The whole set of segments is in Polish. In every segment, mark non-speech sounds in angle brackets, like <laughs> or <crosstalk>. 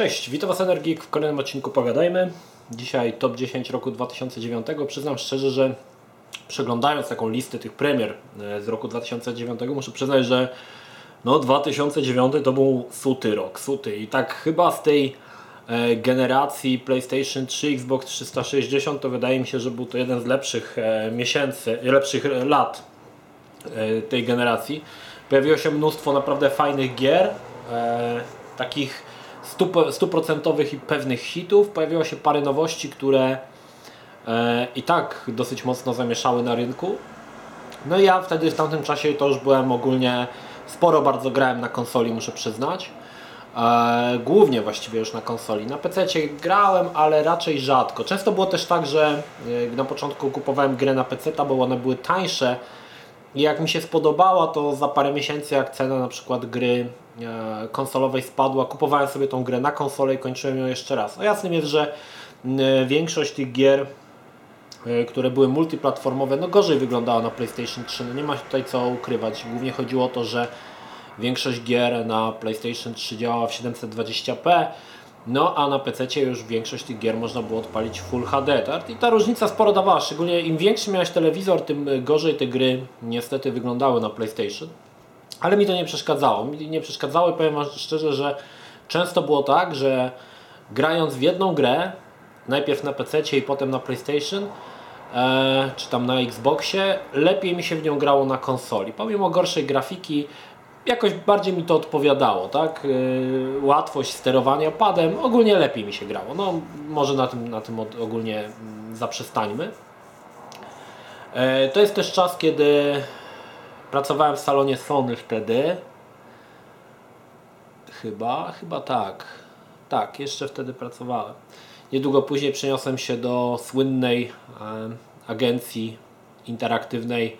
Cześć, witam Was Energik w kolejnym odcinku Pogadajmy. Dzisiaj top 10 roku 2009. Przyznam szczerze, że przeglądając taką listę tych premier e, z roku 2009 muszę przyznać, że no 2009 to był suty rok, suty i tak chyba z tej e, generacji PlayStation 3, Xbox 360 to wydaje mi się, że był to jeden z lepszych e, miesięcy, lepszych lat tej generacji. Pojawiło się mnóstwo naprawdę fajnych gier, takich stuprocentowych i pewnych hitów. Pojawiło się parę nowości, które e, i tak dosyć mocno zamieszały na rynku. No i ja wtedy w tamtym czasie to już byłem ogólnie sporo bardzo grałem na konsoli, muszę przyznać. E, głównie właściwie już na konsoli. Na PC grałem, ale raczej rzadko. Często było też tak, że e, na początku kupowałem grę na PC, bo one były tańsze i jak mi się spodobała, to za parę miesięcy, jak cena na przykład gry konsolowej spadła, kupowałem sobie tą grę na konsolę i kończyłem ją jeszcze raz. A jasnym jest, że większość tych gier, e, które były multiplatformowe, no gorzej wyglądała na PlayStation 3. No nie ma tutaj co ukrywać. Głównie chodziło o to, że większość gier na PlayStation 3 działała w 720p, no a na PC już większość tych gier można było odpalić Full HD. I ta różnica sporo dawała, szczególnie im większy miałeś telewizor, tym gorzej te gry niestety wyglądały na PlayStation. Ale mi to nie przeszkadzało. Mi nie przeszkadzało i powiem szczerze, że często było tak, że grając w jedną grę, najpierw na PC i potem na PlayStation, e, czy tam na Xboxie, lepiej mi się w nią grało na konsoli. Pomimo gorszej grafiki, jakoś bardziej mi to odpowiadało, tak? Yy, łatwość sterowania padem, ogólnie lepiej mi się grało. No, może na tym, na tym ogólnie mm, zaprzestańmy. Yy, to jest też czas, kiedy pracowałem w salonie Sony wtedy. Chyba, chyba tak. Tak, jeszcze wtedy pracowałem. Niedługo później przeniosłem się do słynnej yy, agencji interaktywnej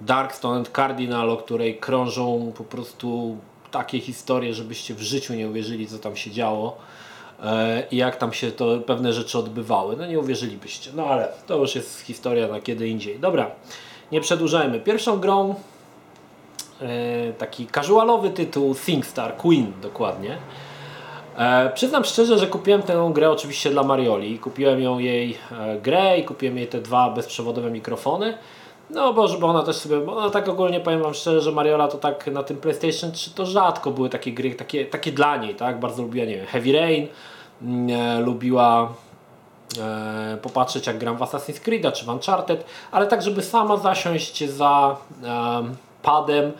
Darkstone and Cardinal, o której krążą po prostu takie historie, żebyście w życiu nie uwierzyli, co tam się działo e, i jak tam się to pewne rzeczy odbywały. No nie uwierzylibyście. No ale to już jest historia na kiedy indziej. Dobra, nie przedłużajmy. Pierwszą grą e, taki casualowy tytuł SingStar, Queen dokładnie. E, przyznam szczerze, że kupiłem tę grę oczywiście dla Marioli. Kupiłem ją jej grę i kupiłem jej te dwa bezprzewodowe mikrofony. No bo ona też sobie, bo ona tak ogólnie powiem Wam szczerze, że Mariola to tak na tym PlayStation 3 to rzadko były takie gry, takie, takie dla niej, tak? Bardzo lubiła, nie wiem, Heavy Rain, mm, e, lubiła e, popatrzeć jak gram w Assassin's Creed czy w Uncharted, ale tak żeby sama zasiąść za e, padem,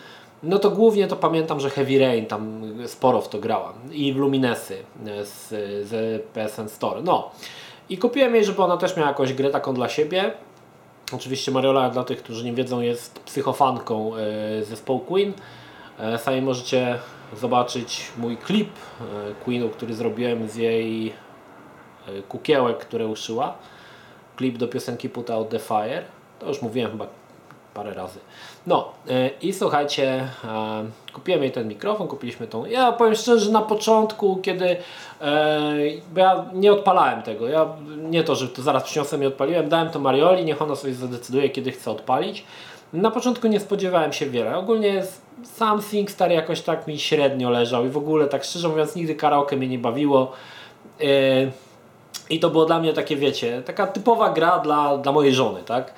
no to głównie to pamiętam, że Heavy Rain tam sporo w to grałam i Luminesy e, z, z PSN Store, no. I kupiłem jej, żeby ona też miała jakąś grę taką dla siebie. Oczywiście Mariola, dla tych, którzy nie wiedzą, jest psychofanką e, zespołu Queen. E, sami możecie zobaczyć mój klip Queenu, który zrobiłem z jej kukiełek, które uszyła. Klip do piosenki Put Out The Fire. To już mówiłem chyba parę razy. No e, i słuchajcie, e, kupiłem jej ten mikrofon, kupiliśmy tą. Ja powiem szczerze, na początku, kiedy e, bo ja nie odpalałem tego, ja nie to, że to zaraz przyniosłem i odpaliłem, dałem to Marioli, niech ona sobie zadecyduje, kiedy chce odpalić. Na początku nie spodziewałem się wiele. Ogólnie sam SingStar jakoś tak mi średnio leżał i w ogóle tak szczerze mówiąc nigdy karaoke mnie nie bawiło. I to było dla mnie takie, wiecie, taka typowa gra dla, dla mojej żony, tak?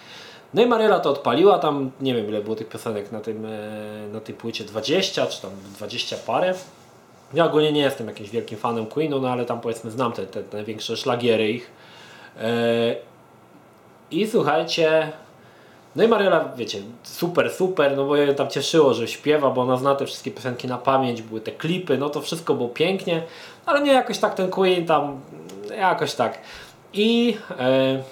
No i Mariela to odpaliła, tam nie wiem ile było tych piosenek na, tym, e, na tej płycie, 20 czy tam 20 parę. Ja ogólnie nie jestem jakimś wielkim fanem Queenu, no ale tam powiedzmy znam te, te, największe szlagiery ich. E, I słuchajcie, no i Mariela, wiecie, super, super, no bo ja tam cieszyło, że śpiewa, bo ona zna te wszystkie piosenki na pamięć, były te klipy, no to wszystko było pięknie, ale nie jakoś tak ten Queen tam, jakoś tak. I e,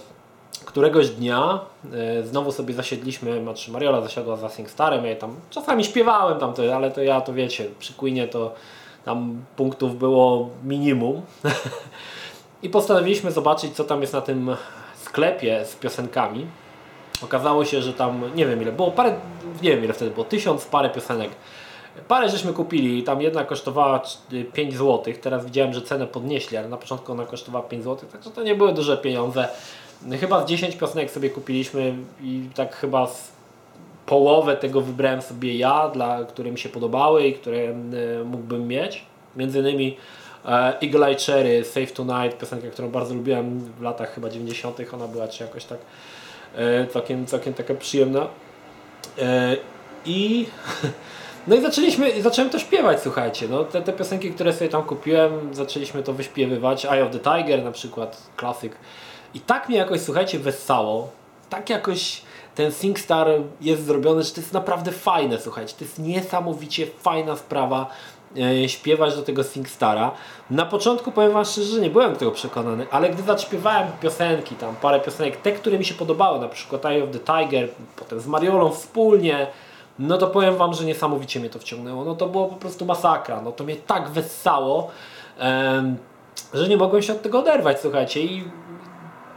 któregoś dnia e, znowu sobie zasiedliśmy, znaczy Mariola zasiadła za SingStarem, ja tam czasami śpiewałem tam, to, ale to ja to wiecie, przy Queenie to tam punktów było minimum. <laughs> I postanowiliśmy zobaczyć, co tam jest na tym sklepie z piosenkami. Okazało się, że tam, nie wiem ile, było parę, nie wiem ile wtedy było, tysiąc parę piosenek. Parę żeśmy kupili, tam jedna kosztowała 5 zł, teraz widziałem, że cenę podnieśli, ale na początku ona kosztowała 5 zł, także to nie były duże pieniądze. Chyba z 10 piosenek sobie kupiliśmy i tak chyba z połowę tego wybrałem sobie ja, dla, które mi się podobały i które mógłbym mieć. Między innymi E, Eagle Eye Cherry, Save Tonight, piosenka, którą bardzo lubiłem w latach chyba 90. ona była czy jakoś tak e, całkiem, całkiem taka przyjemna. E, I <laughs> no i zaczęliśmy, zacząłem to śpiewać, słuchajcie, no te, te piosenki, które sobie tam kupiłem, zaczęliśmy to wyśpiewywać, Eye of the Tiger na przykład, klasyk. I tak mnie jakoś, słuchajcie, wessało, tak jakoś ten SingStar jest zrobiony, że to jest naprawdę fajne, słuchajcie, to jest niesamowicie fajna sprawa e, śpiewać do tego SingStara. Na początku powiem Wam szczerze, że nie byłem tego przekonany, ale gdy zaśpiewałem piosenki, tam parę piosenek, te, które mi się podobały, na przykład Eye of the Tiger, potem z Mariolą wspólnie, no to powiem Wam, że niesamowicie mnie to wciągnęło. No to było po prostu masakra. No to mnie tak wessało, że nie mogłem się od tego oderwać, słuchajcie. I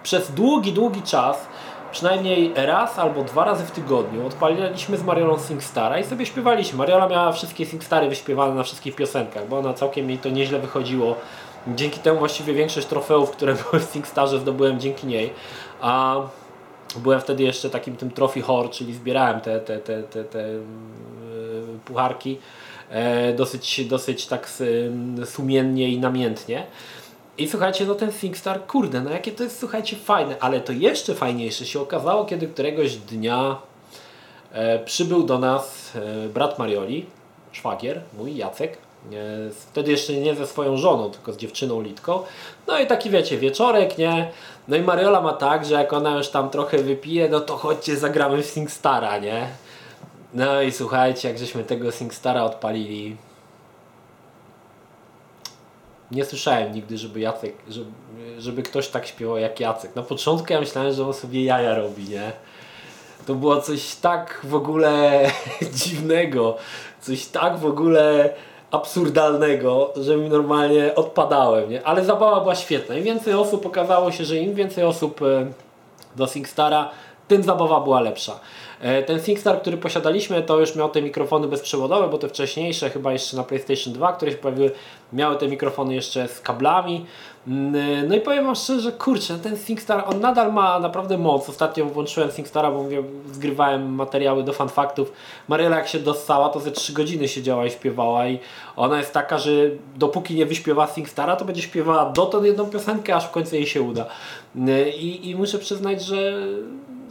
przez długi, długi czas, przynajmniej raz albo dwa razy w tygodniu, odpaliliśmy z Mariolą SingStara i sobie śpiewaliśmy. Mariola miała wszystkie SingStary wyśpiewane na wszystkich piosenkach, bo ona całkiem jej to nieźle wychodziło. Dzięki temu właściwie większość trofeów, które <laughs> były w SingStarze zdobyłem dzięki niej. A byłem wtedy jeszcze takim tym trophy whore, czyli zbierałem te, te, te, te, te yy, pucharki e, dosyć, dosyć tak sumiennie i namiętnie. I słuchajcie, no ten SingStar, kurde, no jakie to jest, słuchajcie, fajne, ale to jeszcze fajniejsze się okazało, kiedy któregoś dnia e, przybył do nas e, brat Marioli, szwagier, mój Jacek, e, wtedy jeszcze nie ze swoją żoną, tylko z dziewczyną Litką. No i taki wiecie, wieczorek, nie? No i Mariola ma tak, że jak ona już tam trochę wypije, no to chodźcie zagramy w SingStara, nie? No i słuchajcie, jak żeśmy tego SingStara odpalili, nie słyszałem nigdy, żeby Jacek, żeby, żeby ktoś tak śpiewał jak Jacek. Na początku ja myślałem, że on sobie jaja robi, nie? To było coś tak w ogóle <laughs> dziwnego, coś tak w ogóle absurdalnego, że mi normalnie odpadałem, nie? Ale zabawa była świetna. Im więcej osób okazało się, że im więcej osób e, do SingStara, tym zabawa była lepsza. E, Ten SingStar, który posiadaliśmy, to już miał te mikrofony bezprzewodowe, bo te wcześniejsze, chyba jeszcze na PlayStation 2, które się pojawiły, miały te mikrofony jeszcze z kablami. Mm, No i powiem Wam szczerze, kurczę, ten SingStar, on nadal ma naprawdę moc. Ostatnio włączyłem SingStara, bo mówię, zgrywałem materiały do fanfaktów. Maryla jak się dostała, to ze 3 godziny siedziała i śpiewała i ona jest taka, że dopóki nie wyśpiewa SingStara, to będzie śpiewała dotąd jedną piosenkę, aż w końcu jej się uda. Mm, I, i muszę przyznać, że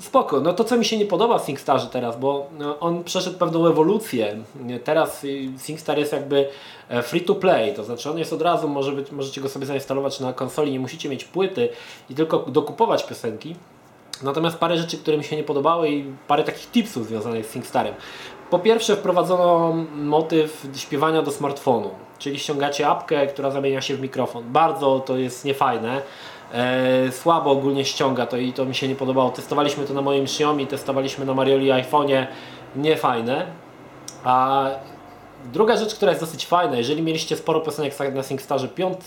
spoko. No to co mi się nie podoba w SingStarze teraz, bo no, on przeszedł pewną ewolucję. Teraz SingStar jest jakby e, free to play, to znaczy on jest od razu, może być, możecie go sobie zainstalować na konsoli, nie musicie mieć płyty i tylko dokupować piosenki. Natomiast parę rzeczy, które mi się nie podobały i parę takich tipsów związanych z SingStarem. Po pierwsze wprowadzono motyw śpiewania do smartfonu, czyli ściągacie apkę, która zamienia się w mikrofon. Bardzo to jest niefajne. E, słabo ogólnie ściąga to i to mi się nie podobało. Testowaliśmy to na moim Xiaomi, testowaliśmy na Marioli iPhone'ie. Niefajne. A druga rzecz, która jest dosyć fajna, jeżeli mieliście sporo piosenek na SingStarze 5,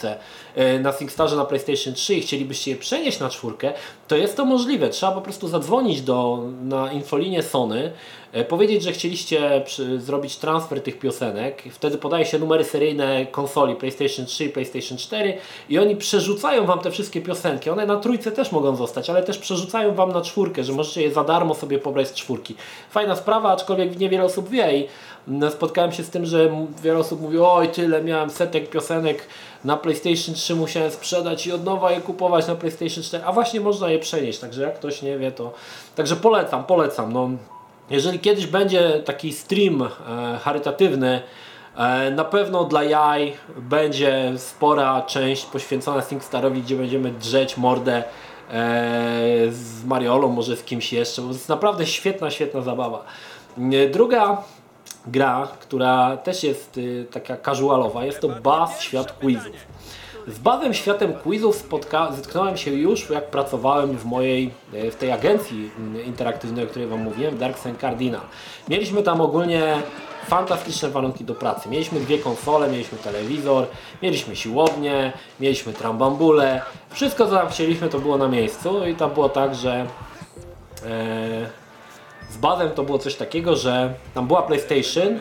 e, na SingStarze na PlayStation 3 i chcielibyście je przenieść na czwórkę, to jest to możliwe. Trzeba po prostu zadzwonić do, na infolinię Sony, e, powiedzieć, że chcieliście przy, zrobić transfer tych piosenek. Wtedy podaje się numery seryjne konsoli PlayStation 3 i PlayStation 4 i oni przerzucają Wam te wszystkie piosenki. One na trójce też mogą zostać, ale też przerzucają Wam na czwórkę, że możecie je za darmo sobie pobrać z czwórki. Fajna sprawa, aczkolwiek niewiele osób wie i spotkałem się z tym, że wiele osób mówi, oj tyle miałem setek piosenek na PlayStation 3 musiałem sprzedać i od nowa je kupować na PlayStation 4, a właśnie można je przenieść, także jak ktoś nie wie to... Także polecam, polecam. No, jeżeli kiedyś będzie taki stream e, charytatywny, e, na pewno dla jaj będzie spora część poświęcona SingStarowi, gdzie będziemy drzeć mordę e, z Mariolą, może z kimś jeszcze, bo to jest naprawdę świetna, świetna zabawa. E, Druga gra, która też jest y, taka casualowa, jest to Buzz Świat Quizów. Z Buzzem Światem Quizów spotka- zetknąłem się już jak pracowałem w mojej, y, w tej agencji y, interaktywnej, o której Wam mówiłem, Dark Sun Cardinal. Mieliśmy tam ogólnie fantastyczne warunki do pracy. Mieliśmy dwie konsole, mieliśmy telewizor, mieliśmy siłownię, mieliśmy trambambule. Wszystko co chcieliśmy to było na miejscu i tam było tak, że e, z bazem to było coś takiego, że tam była PlayStation,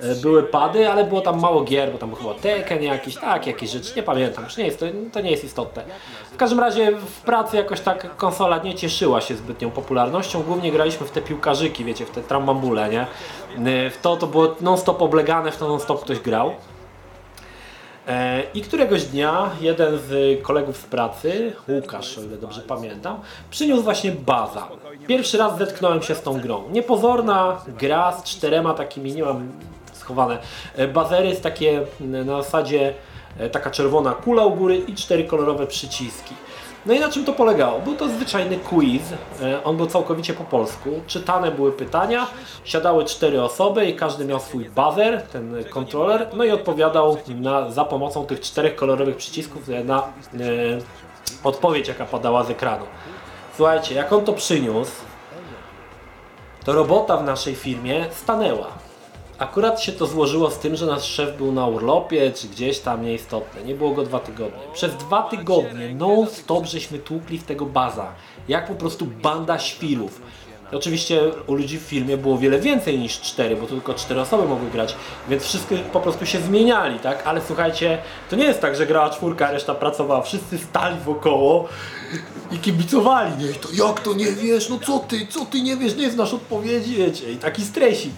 e, były pady, ale było tam mało gier, bo tam chyba Tekken jakiś, tak, jakieś rzeczy, nie pamiętam, już nie jest, to, to nie jest istotne. W każdym razie w pracy jakoś tak konsola nie cieszyła się zbytnią popularnością, głównie graliśmy w te piłkarzyki, wiecie, w te trambambule, nie? E, W to to było non-stop oblegane, w to non-stop ktoś grał. E, I któregoś dnia jeden z kolegów z pracy, Łukasz, o ile dobrze pamiętam, przyniósł właśnie baza. Pierwszy raz zetknąłem się z tą grą. Niepozorna gra z czterema takimi, nie mam schowane, e, bazery jest takie na zasadzie e, taka czerwona kula u góry i cztery kolorowe przyciski. No i na czym to polegało? Był to zwyczajny quiz, e, on był całkowicie po polsku. Czytane były pytania, siadały cztery osoby i każdy miał swój buzzer, ten kontroler, no i odpowiadał na, za pomocą tych czterech kolorowych przycisków na e, odpowiedź, jaka padała z ekranu. Słuchajcie, jak on to przyniósł, to robota w naszej firmie stanęła. Akurat się to złożyło z tym, że nasz szef był na urlopie, czy gdzieś tam nieistotne. Nie było go dwa tygodnie. Przez dwa tygodnie non-stop żeśmy tłukli w tego baza. Jak po prostu banda świrów. Oczywiście u ludzi w firmie było wiele więcej niż cztery, bo tylko cztery osoby mogły grać, więc wszyscy po prostu się zmieniali, tak? Ale słuchajcie, to nie jest tak, że grała czwórka, reszta pracowała. Wszyscy stali wokoło i kibicowali. Nie, to jak to nie wiesz? No co ty, co ty nie wiesz? Nie znasz odpowiedzi, wiecie. I taki stresik.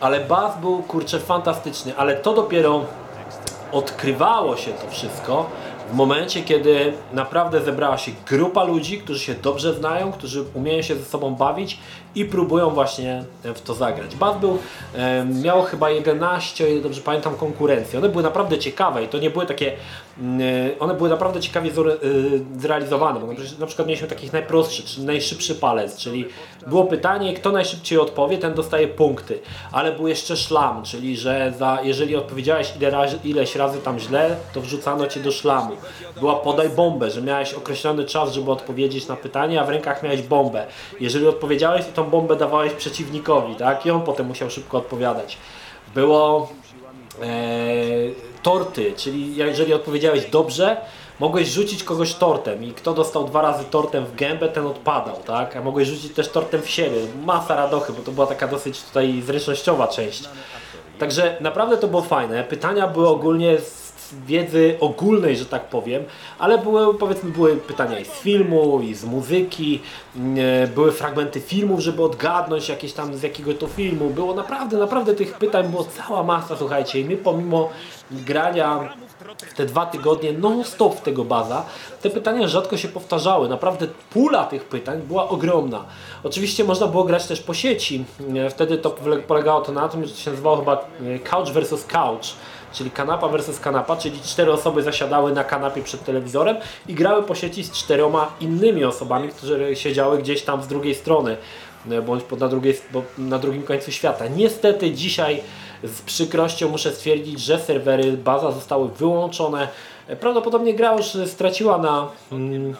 Ale bas był kurczę fantastyczny, ale to dopiero odkrywało się to wszystko w momencie, kiedy naprawdę zebrała się grupa ludzi, którzy się dobrze znają, którzy umieją się ze sobą bawić i próbują właśnie w to zagrać. Bas był, e, miał chyba 11, o ile dobrze pamiętam, konkurencji. One były naprawdę ciekawe i to nie były takie, mm, e, one były naprawdę ciekawie e, zrealizowane, na przykład- mieliśmy takich najprostszy, czy najszybszy palec, czyli było pytanie, kto najszybciej odpowie, ten dostaje punkty, ale był jeszcze szlam, czyli że za, jeżeli odpowiedziałeś ile razy, ileś razy tam źle, to wrzucano Cię do szlamu. Była podaj bombę, że miałeś określony czas, żeby odpowiedzieć na pytanie, a w rękach miałeś bombę. Jeżeli odpowiedziałeś, to tą bombę dawałeś przeciwnikowi, tak? I on potem musiał szybko odpowiadać. Było e, torty, czyli jeżeli odpowiedziałeś dobrze, mogłeś rzucić kogoś tortem i kto dostał dwa razy tortem w gębę, ten odpadał, tak? A mogłeś rzucić też tortem w siebie. Masa radochy, bo to była taka dosyć tutaj zręcznościowa część. Także naprawdę to było fajne. Pytania były ogólnie z wiedzy ogólnej, że tak powiem, ale były powiedzmy były pytania i z filmu, i z muzyki, były fragmenty filmów, żeby odgadnąć jakieś tam z jakiego to filmu. Było naprawdę, naprawdę tych pytań było cała masa, słuchajcie, i my pomimo grania w te dwa tygodnie non-stop tego baza, te pytania rzadko się powtarzały. Naprawdę pula tych pytań była ogromna. Oczywiście można było grać też po sieci. Wtedy to pole- polegało to na tym, że się nazywało chyba e, couch versus couch. Czyli kanapa versus kanapa, czyli cztery osoby zasiadały na kanapie przed telewizorem i grały po sieci z czteroma innymi osobami, które siedziały gdzieś tam z drugiej strony e, bądź na, drugiej, na drugim końcu świata. Niestety dzisiaj z przykrością muszę stwierdzić, że serwery baza zostały wyłączone. Prawdopodobnie gra już straciła na mm,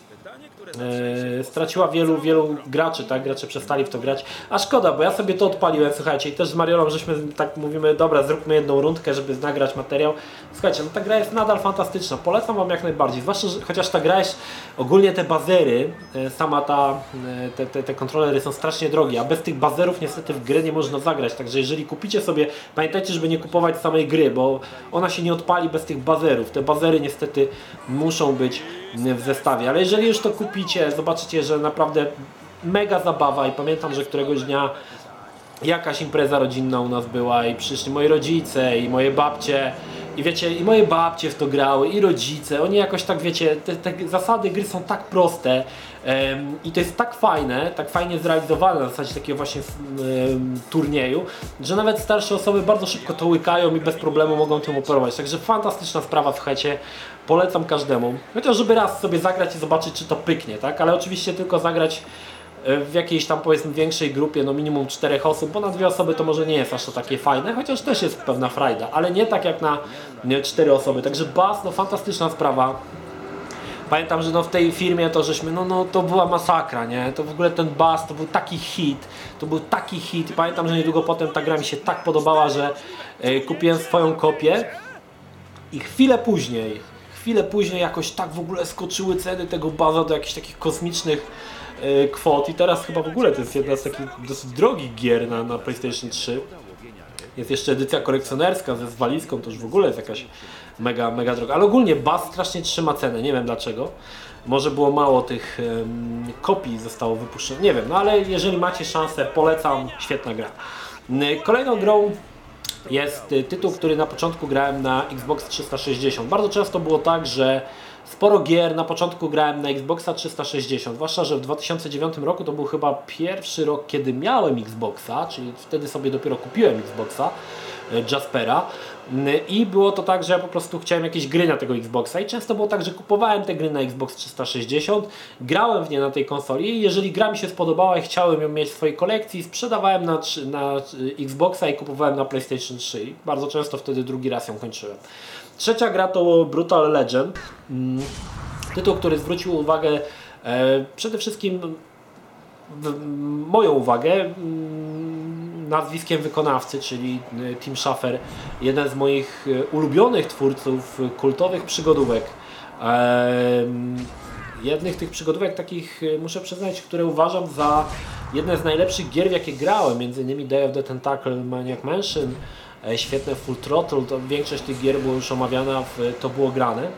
straciła wielu, wielu graczy, tak? Gracze przestali w to grać. A szkoda, bo ja sobie to odpaliłem, słuchajcie, i też z Mariolą żeśmy tak mówimy, dobra, zróbmy jedną rundkę, żeby nagrać materiał. Słuchajcie, no ta gra jest nadal fantastyczna, polecam Wam jak najbardziej, zwłaszcza, że chociaż ta gra jest, ogólnie te bazery, e, sama ta, e, te, te, te kontrolery są strasznie drogie, a bez tych bazerów niestety w grę nie można zagrać, także jeżeli kupicie sobie, pamiętajcie, żeby nie kupować samej gry, bo ona się nie odpali bez tych bazerów, te bazery niestety muszą być w zestawie, ale jeżeli już to kupicie, zobaczycie, że naprawdę mega zabawa i pamiętam, że któregoś dnia jakaś impreza rodzinna u nas była i przyszli moi rodzice i moje babcie. I wiecie, i moje babcie w to grały i rodzice, oni jakoś tak wiecie, te, te zasady gry są tak proste i to jest tak fajne, tak fajnie zrealizowane na zasadzie takiego właśnie turnieju, że nawet starsze osoby bardzo szybko to łykają i bez problemu mogą tym operować, także fantastyczna sprawa, słuchajcie, polecam każdemu, chociaż żeby raz sobie zagrać i zobaczyć czy to pyknie, tak, ale oczywiście tylko zagrać w jakiejś tam powiedzmy większej grupie, no minimum czterech osób, bo na dwie osoby to może nie jest aż to takie fajne, chociaż też jest pewna frajda, ale nie tak jak na cztery osoby, także bas, no fantastyczna sprawa. Pamiętam, że no w tej firmie to żeśmy, no, no to była masakra, nie? To w ogóle ten bas to był taki hit, to był taki hit pamiętam, że niedługo potem ta gra mi się tak podobała, że e, kupiłem swoją kopię i chwilę później, chwilę później jakoś tak w ogóle skoczyły ceny tego baza do jakichś takich kosmicznych e, kwot i teraz chyba w ogóle to jest jedna z takich dosyć drogich gier na, na PlayStation 3. Jest jeszcze edycja kolekcjonerska ze zwalizką, to już w ogóle jest jakaś mega, mega droga. Ale ogólnie BAS strasznie trzyma cenę, nie wiem dlaczego. Może było mało tych em, kopii zostało wypuszczone, nie wiem, no ale jeżeli macie szansę, polecam, świetna gra. Kolejną grą jest y, tytuł, który na początku grałem na Xbox 360. Bardzo często było tak, że sporo gier na początku grałem na Xboxa 360, zwłaszcza, że w 2009 roku to był chyba pierwszy rok, kiedy miałem Xboxa, czyli wtedy sobie dopiero kupiłem Xboxa. Jaspera i było to tak, że ja po prostu chciałem jakieś gry na tego Xboxa i często było tak, że kupowałem te gry na Xbox 360, grałem w nie na tej konsoli i jeżeli gra mi się spodobała i chciałem ją mieć w swojej kolekcji, sprzedawałem na, na Xboxa i kupowałem na PlayStation 3 i bardzo często wtedy drugi raz ją kończyłem. Trzecia gra to Brutal Legend, mm, tytuł, który zwrócił uwagę e, przede wszystkim moją uwagę mm, nazwiskiem wykonawcy, czyli y, Tim Schafer, jeden z moich y, ulubionych twórców kultowych przygodówek. Jednych tych przygodówek takich, y, muszę przyznać, które uważam za jedne z najlepszych gier, w jakie grałem, między innymi Day of the Tentacle, Maniac Mansion, e, świetne Full Throttle, to większość tych gier była już omawiana, w, to było grane.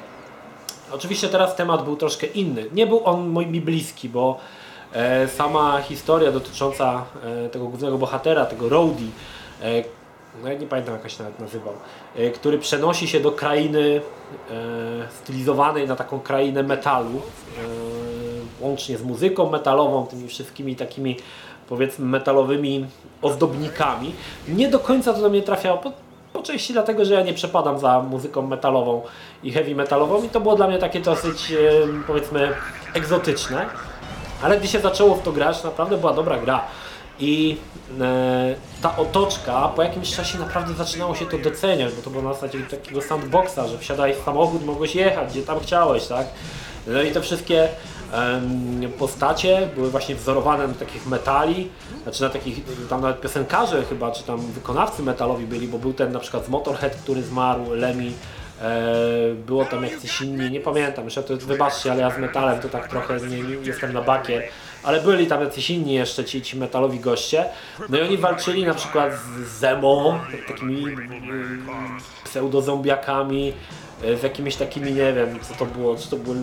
Oczywiście teraz temat był troszkę inny. Nie był on mi bliski, bo sama historia dotycząca e, tego głównego bohatera, tego Rowdy, e, no ja nie pamiętam jak się nawet nazywał, który przenosi się do krainy stylizowanej na taką krainę metalu, łącznie z muzyką metalową, tymi wszystkimi takimi powiedzmy metalowymi ozdobnikami. Nie do końca to do mnie trafiało, po, po części dlatego, że ja nie przepadam za muzyką metalową i heavy metalową i to było dla mnie takie dosyć powiedzmy egzotyczne. Ale gdy się zaczęło w to grać, naprawdę była dobra gra. I e, ta otoczka po jakimś czasie naprawdę zaczynało się to doceniać, bo to było na zasadzie takiego sandboxa, że wsiadałeś w samochód, mogłeś jechać gdzie tam chciałeś, tak? No i te wszystkie postacie były właśnie wzorowane na takich metali, znaczy na takich, tam nawet piosenkarze chyba, czy tam wykonawcy metalowi byli, bo był ten na przykład z Motorhead, który zmarł, Lemmy, było tam jakiś inni, nie pamiętam, jeszcze to wybaczcie, ale ja z metalem to tak trochę nie, nie jestem na bakier, ale byli tam jacyś inni jeszcze ci, ci metalowi goście. No i oni walczyli na przykład z Zemo, takimi mm, pseudozombiakami, e, z jakimiś takimi, nie wiem co to było, czy to było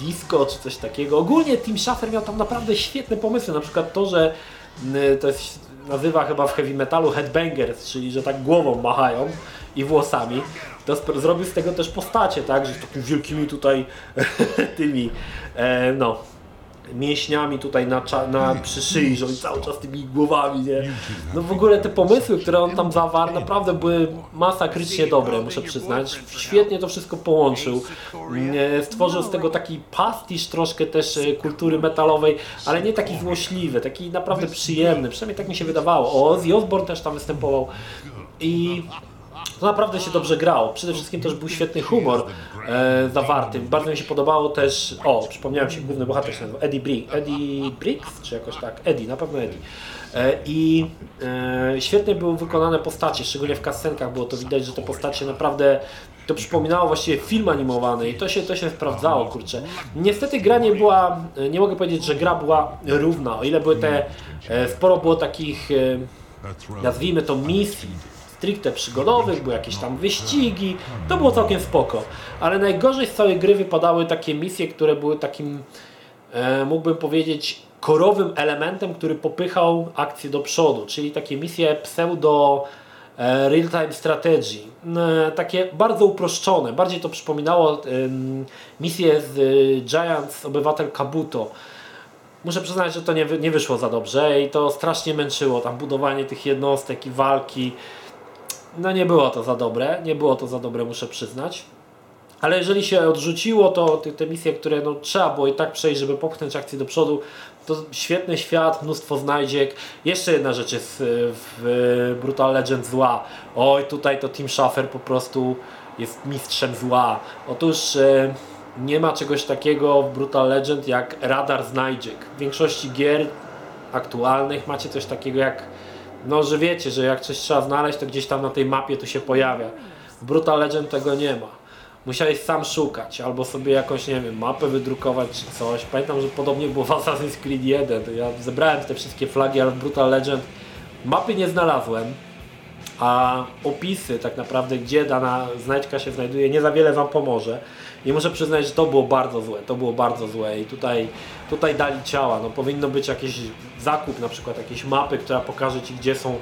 disco, czy coś takiego. Ogólnie Tim Schafer miał tam naprawdę świetne pomysły, na przykład to, że mm, to jest, nazywa chyba w heavy metalu headbangers, czyli że tak głową machają i włosami to zrobił z tego też postacie, tak, że z takimi wielkimi tutaj <laughs> tymi, e, no, mięśniami tutaj na, na przy szyi, że oni cały czas tymi głowami, nie? No w ogóle te pomysły, które on tam zawarł, naprawdę były masakrycznie dobre, muszę przyznać. Świetnie to wszystko połączył. Stworzył z tego taki pastisz troszkę też e, kultury metalowej, ale nie taki złośliwy, taki naprawdę przyjemny, przynajmniej tak mi się wydawało. O, Ozzy Osbourne też tam występował i to naprawdę się dobrze grało. Przede wszystkim też był świetny humor e, zawarty. Bardzo mi się podobało też, o, przypomniałem się, główny bohater się nazywał Eddie, Brick, Eddie Briggs, czy jakoś tak, Eddie, na pewno Eddie. E, I e, świetnie były wykonane postacie, szczególnie w kascenkach było to widać, że te postacie naprawdę to przypominało właściwie film animowany i to się, to się sprawdzało, kurczę. Niestety gra nie była, nie mogę powiedzieć, że gra była równa, o ile były te, e, sporo było takich, e, nazwijmy to misji, stricte przygodowych, były jakieś tam wyścigi, to było całkiem spoko. Ale najgorzej z całej gry wypadały takie misje, które były takim, e, mógłbym powiedzieć, korowym elementem, który popychał akcję do przodu, czyli takie misje pseudo e, real-time strategy. E, takie bardzo uproszczone, bardziej to przypominało e, misję z e, Giants Obywatel Kabuto. Muszę przyznać, że to nie, nie wyszło za dobrze i to strasznie męczyło, tam budowanie tych jednostek i walki no nie było to za dobre, nie było to za dobre, muszę przyznać. Ale jeżeli się odrzuciło to te, te misje, które no, trzeba było i tak przejść, żeby popchnąć akcję do przodu, to świetny świat, mnóstwo znajdziek. Jeszcze jedna rzecz jest w Brutal Legend zła. Oj, tutaj to Tim Schafer po prostu jest mistrzem zła. Otóż e, nie ma czegoś takiego w Brutal Legend jak radar znajdziek. W większości gier aktualnych macie coś takiego jak no, że wiecie, że jak coś trzeba znaleźć, to gdzieś tam na tej mapie to się pojawia. W Brutal Legend tego nie ma. Musiałeś sam szukać, albo sobie jakąś, nie wiem, mapę wydrukować czy coś. Pamiętam, że podobnie było w Assassin's Creed 1. Ja zebrałem te wszystkie flagi, ale w Brutal Legend mapy nie znalazłem, a opisy tak naprawdę, gdzie dana znajdźka się znajduje, nie za wiele Wam pomoże. I muszę przyznać, że to było bardzo złe, to było bardzo złe i tutaj, tutaj dali ciała. No, powinno być jakiś zakup, na przykład jakieś mapy, która pokaże Ci, gdzie są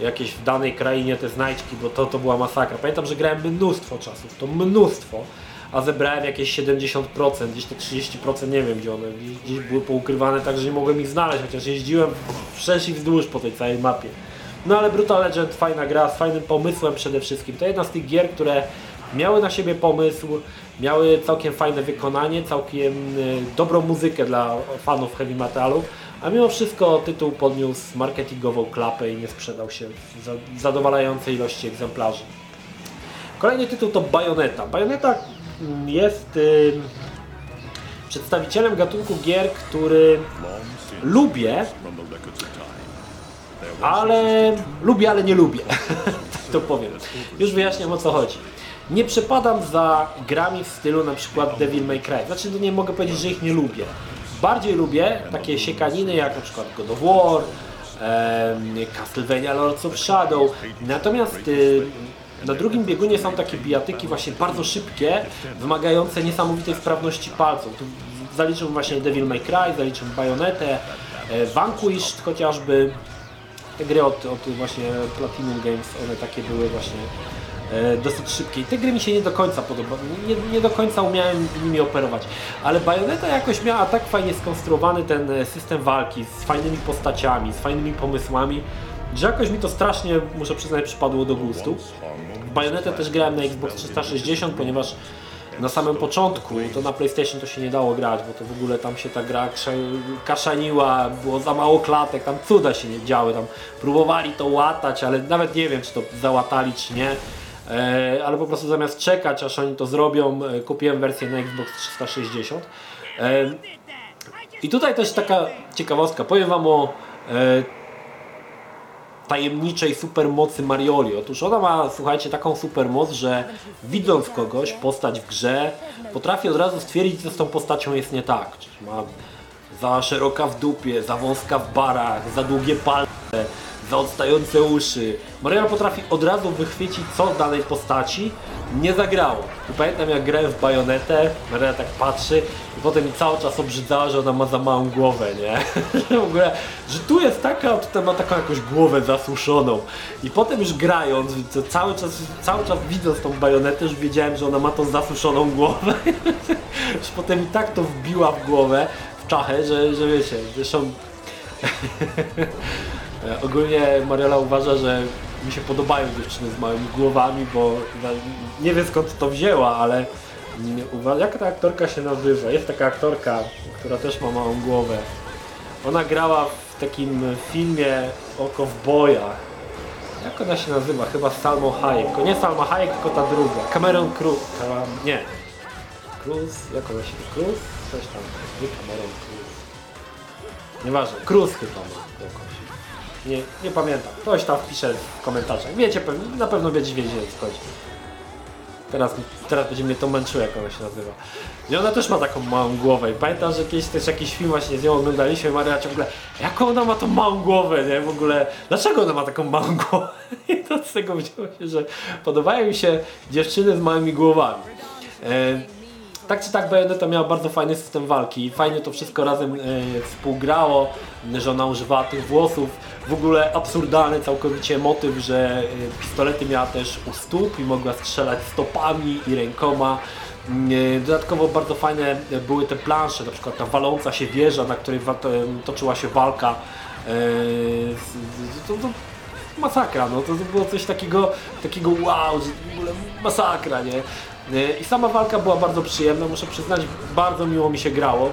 jakieś w danej krainie te znajdźki, bo to, to była masakra. Pamiętam, że grałem mnóstwo czasów, to mnóstwo, a zebrałem jakieś 70%, gdzieś te 30% nie wiem gdzie one, gdzieś, były poukrywane tak, że nie mogłem ich znaleźć, chociaż jeździłem wszerz i wzdłuż po tej całej mapie. No ale Brutal Legend fajna gra, z fajnym pomysłem przede wszystkim. To jedna z tych gier, które miały na siebie pomysł, miały całkiem fajne wykonanie, całkiem y, dobrą muzykę dla fanów heavy metalu, a mimo wszystko tytuł podniósł marketingową klapę i nie sprzedał się w za- zadowalającej ilości egzemplarzy. Kolejny tytuł to Bayonetta. Bayonetta mm, jest y, przedstawicielem gatunku gier, który lubię, ale lubię, ale nie lubię. <laughs> tak to powiem. Już wyjaśniam o co chodzi. Nie przepadam za grami w stylu na przykład Devil May Cry. Znaczy no nie mogę powiedzieć, że ich nie lubię. Bardziej lubię takie siekaniny jak na przykład God of War, Castlevania Lords of Shadow. Natomiast y, na drugim biegunie są takie bijatyki właśnie bardzo szybkie, wymagające niesamowitej sprawności palców. Tu zaliczyłbym właśnie Devil May Cry, zaliczyłbym Bayonetę, e, Vanquished chociażby. Te gry od, od właśnie Platinum Games, one takie były właśnie dosyć szybkie. I te gry mi się nie do końca podobały, nie, nie do końca umiałem nimi operować. Ale Bayonetta jakoś miała tak fajnie skonstruowany ten e, system walki, z fajnymi postaciami, z fajnymi pomysłami, że jakoś mi to strasznie, muszę przyznać, przypadło do gustu. W też grałem na Xbox 360, ponieważ na samym początku to na PlayStation to się nie dało grać, bo to w ogóle tam się ta gra kaszaniła, było za mało klatek, tam cuda się nie działy, tam próbowali to łatać, ale nawet nie wiem czy to załatali czy nie. E, ale po prostu zamiast czekać aż oni to zrobią, e, kupiłem wersję na Xbox 360. E, I tutaj też taka ciekawostka, powiem Wam o tajemniczej supermocy Marioli. Otóż ona ma, słuchajcie, taką supermoc, że widząc kogoś, postać w grze, potrafi od razu stwierdzić, co z tą postacią jest nie tak. Czyli ma za szeroka w dupie, za wąska w barach, za długie palce, za odstające uszy. Mariola potrafi od razu wychwycić, co danej postaci nie zagrało. I pamiętam jak grałem w bajonetę, Maria tak patrzy i potem mi cały czas obrzydzała, że ona ma za małą głowę, nie? <laughs> W ogóle, że tu jest taka, a tutaj ma taką jakąś głowę zasuszoną. I potem już grając, cały czas, cały czas widząc tą bajonetę, już wiedziałem, że ona ma tą zasuszoną głowę. <laughs> Już potem i tak to wbiła w głowę, czachę, że, że wiecie, zresztą <laughs> Ogólnie Mariola uważa, że mi się podobają dziewczyny z małymi głowami, bo nie wiem skąd to wzięła, ale mm, jak ta aktorka się nazywa? Jest taka aktorka, która też ma małą głowę. Ona grała w takim filmie o kowbojach. Jak ona się nazywa? Chyba Salmo Hayek. Nie Salma Hayek, tylko ta druga. Cameron Cruz. Nie. Cruz? Jak ona się Cruz? Coś tam. Nie Cameron Cruz. Nieważne. Cruz chyba ma jakoś. Nie, nie pamiętam. Ktoś tam wpisze w komentarzach. Wiecie, na pewno będziecie wiedzieć co chodzi. Teraz, teraz będzie mnie to męczyło, jak ona się nazywa. I ona też ma taką małą głowę. I pamiętam, że kiedyś też jakiś film właśnie z nią oglądaliśmy. Maria ciągle, jaką ona ma tą małą głowę, nie? W ogóle, dlaczego ona ma taką małą <laughs> głowę? I to z tego wzięło się, że podobają mi się dziewczyny z małymi głowami. E, tak czy tak Bayonetta miała bardzo fajny system walki fajnie to wszystko razem e, współgrało, że ona używała tych włosów. W ogóle absurdalny całkowicie motyw, że e, pistolety miała też u stóp i mogła strzelać stopami i rękoma. E, Dodatkowo bardzo fajne były te plansze, na przykład ta waląca się wieża, na której to- toczyła się walka. E, to, to, masakra, no to było coś takiego, takiego wow, że w ogóle masakra, nie? I sama walka była bardzo przyjemna, muszę przyznać, bardzo miło mi się grało.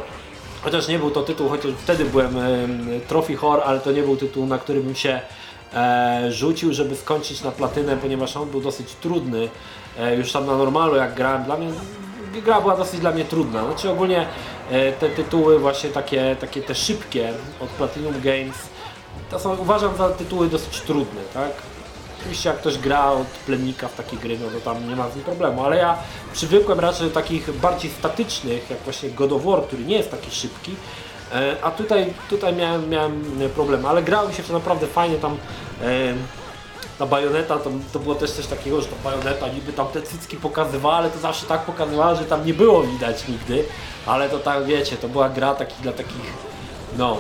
Chociaż nie był to tytuł, chociaż wtedy byłem em, Trophy Horror, ale to nie był tytuł, na który bym się e, rzucił, żeby skończyć na platynę, ponieważ on był dosyć trudny. E, już tam na normalu jak grałem, dla mnie gra była dosyć dla mnie trudna. Znaczy ogólnie e, te tytuły właśnie takie, takie te szybkie od Platinum Games, to są uważam za tytuły dosyć trudne, tak? Oczywiście jak ktoś gra od plemnika w takie gry, no to tam nie ma z tym problemu, ale ja przywykłem raczej do takich bardziej statycznych, jak właśnie God of War, który nie jest taki szybki, e, a tutaj, tutaj miałem, miałem problem, ale grało mi się to naprawdę fajnie tam e, ta bajoneta, to, to było też coś takiego, że ta bajoneta niby tam te cycki pokazywała, ale to zawsze tak pokazywała, że tam nie było widać nigdy, ale to tak wiecie, to była gra taki, dla takich, no,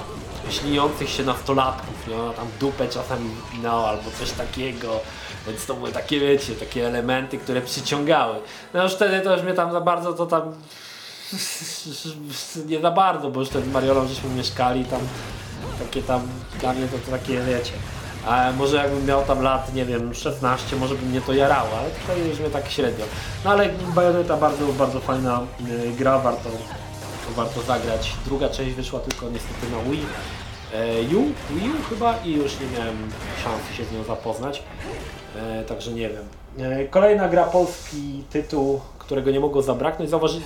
śniących się nastolatków, nie? Ona tam dupę czasami wypinała albo coś takiego. Więc to były takie, wiecie, takie elementy, które przyciągały. No już wtedy to już mnie tam za bardzo to tam <laughs> nie za bardzo, bo już wtedy z Mariolą żeśmy mieszkali tam takie tam, dla mnie to, takie, wiecie, a może jakbym miał tam lat, nie wiem, 16, może by mnie to jarało, ale tutaj już mnie tak średnio. No ale Bayonetta bardzo, bardzo fajna y, gra, warto, warto zagrać. Druga część wyszła tylko niestety na Wii. E, U, Wii U chyba i już nie miałem szansy się z nią zapoznać, e, także nie wiem. E, kolejna gra, polski tytuł, którego nie mogło zabraknąć. Zauważy,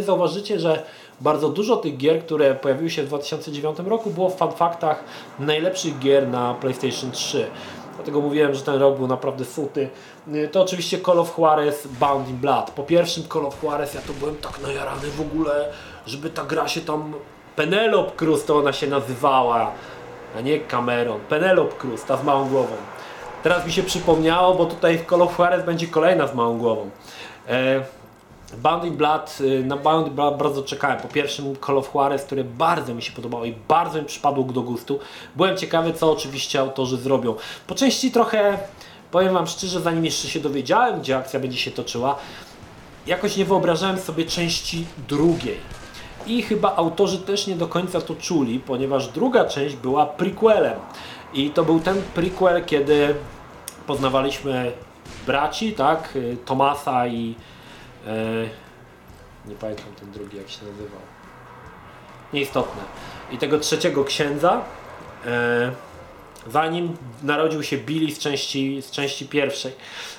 zauważycie, że bardzo dużo tych gier, które pojawiły się w 2009 roku było w fanfaktach najlepszych gier na PlayStation 3. Dlatego mówiłem, że ten rok był naprawdę suty. To oczywiście Call of Juarez Bound in Blood. Po pierwszym Call of Juarez ja to byłem tak najarany w ogóle, żeby ta gra się tam... Penelope Cruz to ona się nazywała, a nie Cameron. Penelope Cruz, ta z małą głową. Teraz mi się przypomniało, bo tutaj w Call of Juarez będzie kolejna z małą głową. E Bound in Blood, y, na Bound in Blood bardzo czekałem. Po pierwszym Call of Juarez, które bardzo mi się podobało i bardzo mi przypadło do gustu. Byłem ciekawy, co oczywiście autorzy zrobią. Po części trochę, powiem Wam szczerze, zanim jeszcze się dowiedziałem, gdzie akcja będzie się toczyła, jakoś nie wyobrażałem sobie części drugiej. I chyba autorzy też nie do końca to czuli, ponieważ druga część była prequelem. I to był ten prequel, kiedy poznawaliśmy braci, tak, y, Tomasa i E, nie pamiętam ten drugi jak się nazywał. Nieistotne. I tego trzeciego księdza, e, zanim narodził się Billy z części, z części pierwszej.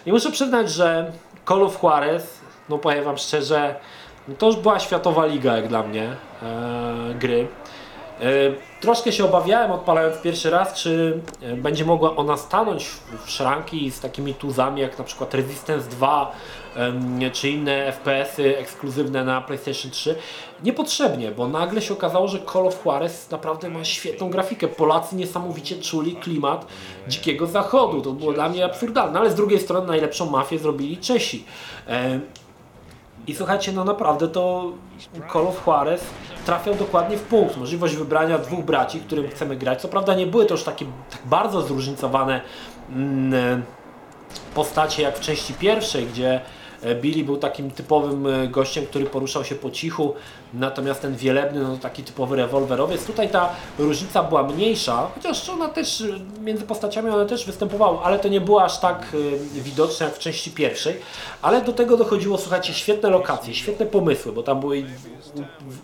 I muszę przyznać, że Call of Juarez, no powiem wam szczerze, no to już była światowa liga jak dla mnie e, gry. Troszkę się obawiałem odpalając pierwszy raz, czy będzie mogła ona stanąć w szranki z takimi tuzami jak na przykład Resistance 2 czy inne FPS-y ekskluzywne na PlayStation 3. Niepotrzebnie, bo nagle się okazało, że Call of Juarez naprawdę ma świetną grafikę. Polacy niesamowicie czuli klimat dzikiego zachodu. To było dla mnie absurdalne, ale z drugiej strony najlepszą mafię zrobili Czesi. I słuchajcie, no naprawdę to Call of Juarez trafiał dokładnie w punkt. Możliwość wybrania dwóch braci, którym chcemy grać. Co prawda nie były to już takie tak bardzo zróżnicowane mm, postacie jak w części pierwszej, gdzie Billy był takim typowym e, gościem, który poruszał się po cichu, natomiast ten wielebny, no taki typowy rewolwerowiec. Tutaj ta różnica była mniejsza, chociaż ona też, e, między postaciami one też występowały, ale to nie było aż tak widoczne jak w części pierwszej. Ale do tego dochodziło, słuchajcie, świetne lokacje, świetne pomysły, bo tam były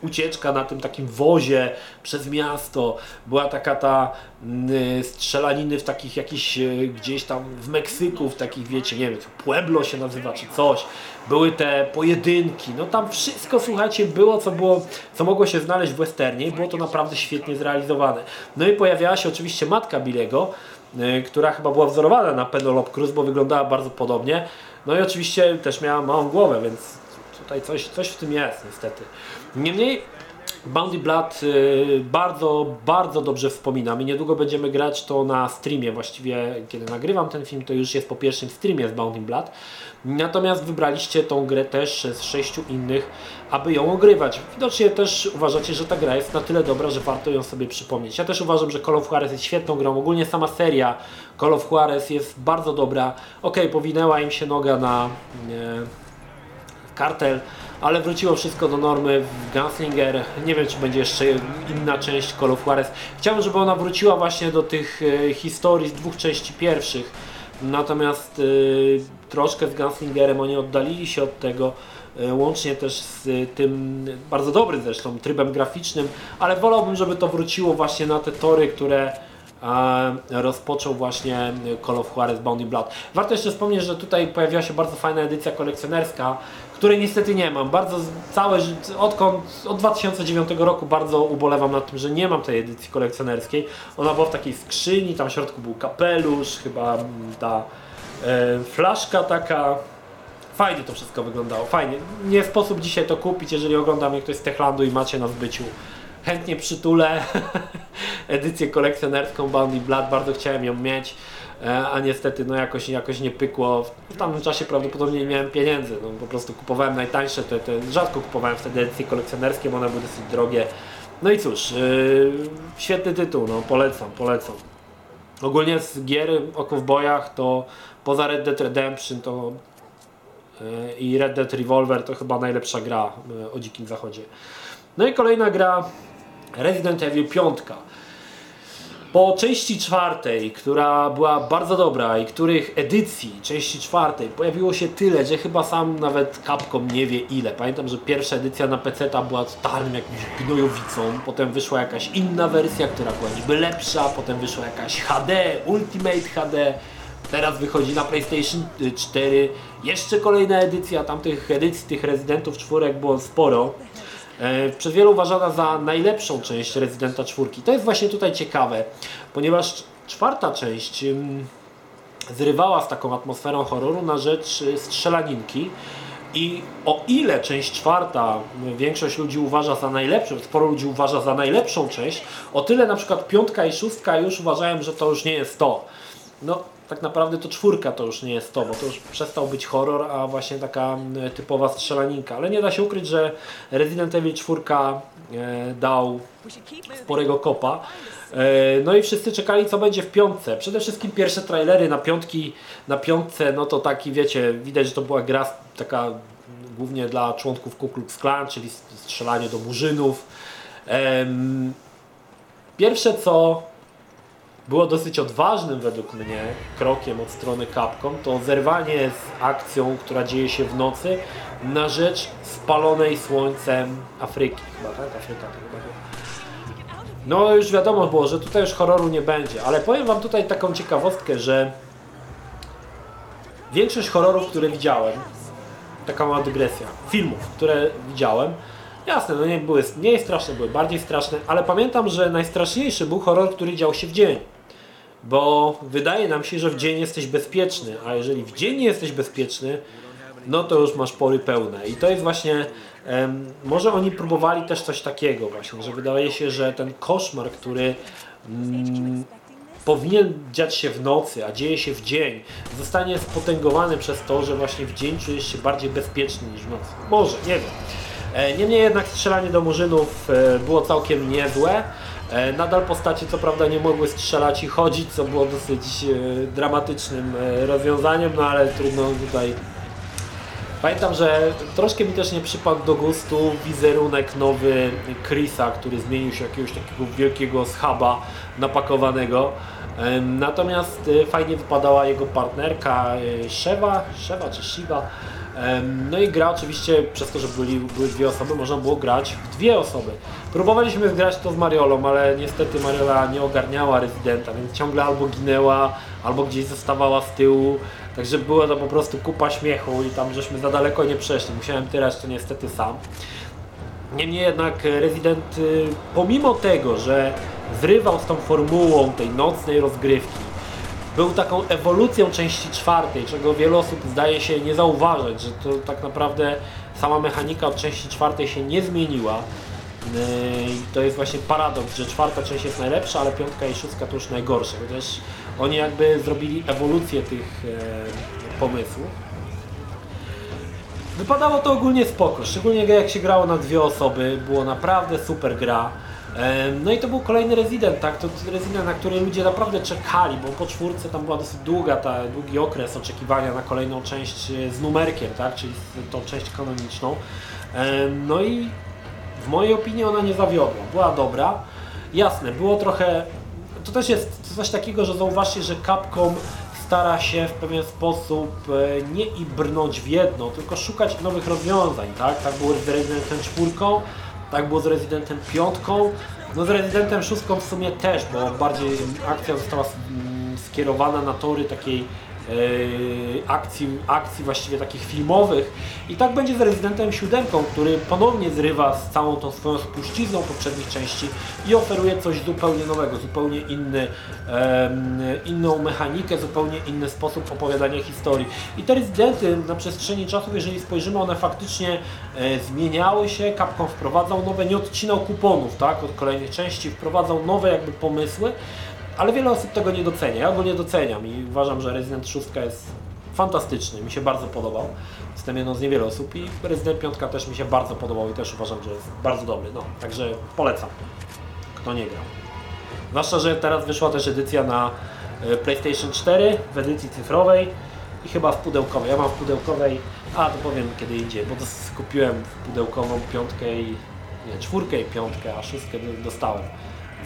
ucieczka na tym takim wozie przez miasto, była taka ta mm, strzelaniny w takich jakichś gdzieś tam w Meksyku, w takich wiecie, nie wiem, Pueblo się nazywa czy coś były te pojedynki, no tam wszystko, słuchajcie, było co było, co mogło się znaleźć w westernie i było to naprawdę świetnie zrealizowane. No i pojawiała się oczywiście matka Bilego, yy, która chyba była wzorowana na Penelope Cruz, bo wyglądała bardzo podobnie. No i oczywiście też miała małą głowę, więc tutaj coś, coś w tym jest niestety. Niemniej Bounty Blood y, bardzo, bardzo dobrze wspominam i niedługo będziemy grać to na streamie. Właściwie kiedy nagrywam ten film, to już jest po pierwszym streamie z Bounty Blood. Natomiast wybraliście tą grę też z sześciu innych, aby ją ogrywać. Widocznie też uważacie, że ta gra jest na tyle dobra, że warto ją sobie przypomnieć. Ja też uważam, że Call of Juarez jest świetną grą. Ogólnie sama seria Call of Juarez jest bardzo dobra. Ok, powinęła im się noga na e, kartel, ale wróciło wszystko do normy w Gunslinger. Nie wiem, czy będzie jeszcze inna część Call of Juarez. Chciałbym, żeby ona wróciła właśnie do tych e, historii z dwóch części pierwszych. Natomiast y, troszkę z Gunslingerem oni oddalili się od tego, y, łącznie też z tym bardzo dobrym zresztą trybem graficznym, ale wolałbym, żeby to wróciło właśnie na te tory, które rozpoczął właśnie Call of Juarez Bounty Blood. Warto jeszcze wspomnieć, że tutaj pojawiła się bardzo fajna edycja kolekcjonerska, której niestety nie mam. Bardzo całe, odkąd, od 2009 roku bardzo ubolewam nad tym, że nie mam tej edycji kolekcjonerskiej. Ona była w takiej skrzyni, tam w środku był kapelusz, chyba ta e, flaszka taka. Fajnie to wszystko wyglądało, fajnie. Nie sposób dzisiaj to kupić, jeżeli ogląda mnie ktoś z Techlandu i macie na zbyciu chętnie przytulę <laughs> edycję kolekcjonerską Bounty Blood, bardzo chciałem ją mieć, e, a niestety no jakoś, jakoś nie pykło. W tamtym czasie prawdopodobnie nie miałem pieniędzy, no, po prostu kupowałem najtańsze, te, te, rzadko kupowałem wtedy edycje kolekcjonerskie, bo one były dosyć drogie. No i cóż, yy, świetny tytuł, no polecam, polecam. Ogólnie z gier o kowbojach to poza Red Dead Redemption to yy, i Red Dead Revolver to chyba najlepsza gra yy, o Dzikim Zachodzie. No i kolejna gra Resident Evil 5. Po części czwartej, która była bardzo dobra i których edycji części czwartej pojawiło się tyle, że chyba sam nawet Capcom nie wie ile. Pamiętam, że pierwsza edycja na PC ta była totalnym jakimś gnojowicą, potem wyszła jakaś inna wersja, która była niby lepsza, potem wyszła jakaś HD, Ultimate HD, teraz wychodzi na PlayStation 4 jeszcze kolejna edycja, tamtych edycji tych Residentów czwórek było sporo. E, przez wielu uważana za najlepszą część Residenta 4. To jest właśnie tutaj ciekawe, ponieważ czwarta część zrywała z taką atmosferą horroru na rzecz y, strzelaninki. I o ile część czwarta y, większość ludzi uważa za najlepszą, sporo ludzi uważa za najlepszą część, o tyle na przykład piątka i szóstka już uważałem, że to już nie jest to. No, tak naprawdę to czwórka to już nie jest to, bo to już przestał być horror, a właśnie taka typowa strzelaninka. Ale nie da się ukryć, że Resident Evil 4 e, dał sporego kopa. E, no i wszyscy czekali co będzie w piątce. Przede wszystkim pierwsze trailery na piątki, na piątce, no to taki wiecie, widać, że to była gra taka głównie dla członków Ku Klux Klan, czyli strzelanie do murzynów. Pierwsze co było dosyć odważnym według mnie krokiem od strony Capcom, to zerwanie z akcją, która dzieje się w nocy na rzecz spalonej słońcem Afryki. Chyba tak? Afryka to chyba No już wiadomo było, że tutaj już horroru nie będzie, ale powiem Wam tutaj taką ciekawostkę, że większość horrorów, które widziałem, taka mała dygresja, filmów, które widziałem, Jasne, no nie, były, nie straszne, były bardziej straszne, ale pamiętam, że najstraszniejszy był horror, który dział się w dzień bo wydaje nam się, że w dzień jesteś bezpieczny, a jeżeli w dzień nie jesteś bezpieczny, no to już masz pory pełne. I to jest właśnie, może oni próbowali też coś takiego właśnie, że wydaje się, że ten koszmar, który um, powinien dziać się w nocy, a dzieje się w dzień, zostanie spotęgowany przez to, że właśnie w dzień czujesz się bardziej bezpieczny niż w nocy. Może, nie wiem. E, niemniej jednak strzelanie do murzynów e, było całkiem niezłe. E, nadal postacie co prawda nie mogły strzelać i chodzić, co było dosyć e, dramatycznym e, rozwiązaniem, no ale trudno tutaj. Pamiętam, że troszkę mi też nie przypadł do gustu wizerunek nowy Chrisa, który zmienił się jakiegoś takiego wielkiego schaba napakowanego. Natomiast fajnie wypadała jego partnerka Sheva, Sheva czy Shiva no i gra oczywiście, przez to, że byli, były dwie osoby, można było grać w dwie osoby. Próbowaliśmy grać to z Mariolą, ale niestety Mariola nie ogarniała rezydenta, więc ciągle albo ginęła, albo gdzieś zostawała z tyłu. Także było to po prostu kupa śmiechu i tam żeśmy za daleko nie przeszli. Musiałem tyrać to niestety sam. Niemniej jednak rezydent, y, pomimo tego, że zrywał z tą formułą tej nocnej rozgrywki, był taką ewolucją części czwartej, czego wiele osób zdaje się nie zauważyć, że to tak naprawdę sama mechanika od części czwartej się nie zmieniła. Yy, I to jest właśnie paradoks, że czwarta część jest najlepsza, ale piątka i szóstka to już najgorsze. Chociaż oni jakby zrobili ewolucję tych e, pomysłów. Wypadało to ogólnie spoko, szczególnie jak się grało na dwie osoby, było naprawdę super gra. No i to był kolejny rezydent, tak? To rezydent, na który ludzie naprawdę czekali, bo po czwórce tam była dosyć długa, ta, długi okres oczekiwania na kolejną część e, z numerkiem, tak? Czyli tą część kanoniczną. No i w mojej opinii ona nie zawiodła. Była dobra. Jasne, było trochę... To też jest coś takiego, że zauważcie, że Capcom stara się w pewien sposób e, nie i brnąć w jedno, tylko szukać nowych rozwiązań, tak? Tak było z Resident czwórką, tak było z Residentem 5. No z Residentem 6 w sumie też, bo bardziej akcja została mm, skierowana na tory takiej akcji, akcji właściwie takich filmowych. I tak będzie z Residentem 7, który ponownie zrywa z całą tą swoją spuścizną poprzednich części i oferuje coś zupełnie nowego, zupełnie inny, inną mechanikę, zupełnie inny sposób opowiadania historii. I te Residenty na przestrzeni czasu, jeżeli spojrzymy, one faktycznie e, zmieniały się, Capcom wprowadzał nowe, nie odcinał kuponów tak, od kolejnych części, wprowadzał nowe jakby pomysły, ale wiele osób tego nie docenia. Ja go nie doceniam i uważam, że Resident 6 jest fantastyczny, mi się bardzo podobał. Jestem jedną z niewielu osób i Resident 5 też mi się bardzo podobał i też uważam, że jest bardzo dobry. No, także polecam, kto nie grał. Zwłaszcza, że teraz wyszła też edycja na e, PlayStation 4 w edycji cyfrowej i chyba w pudełkowej. Ja mam w pudełkowej, a to powiem kiedy indziej, bo to skupiłem w pudełkową piątkę i nie, czwórkę i piątkę, a szóstkę do- dostałem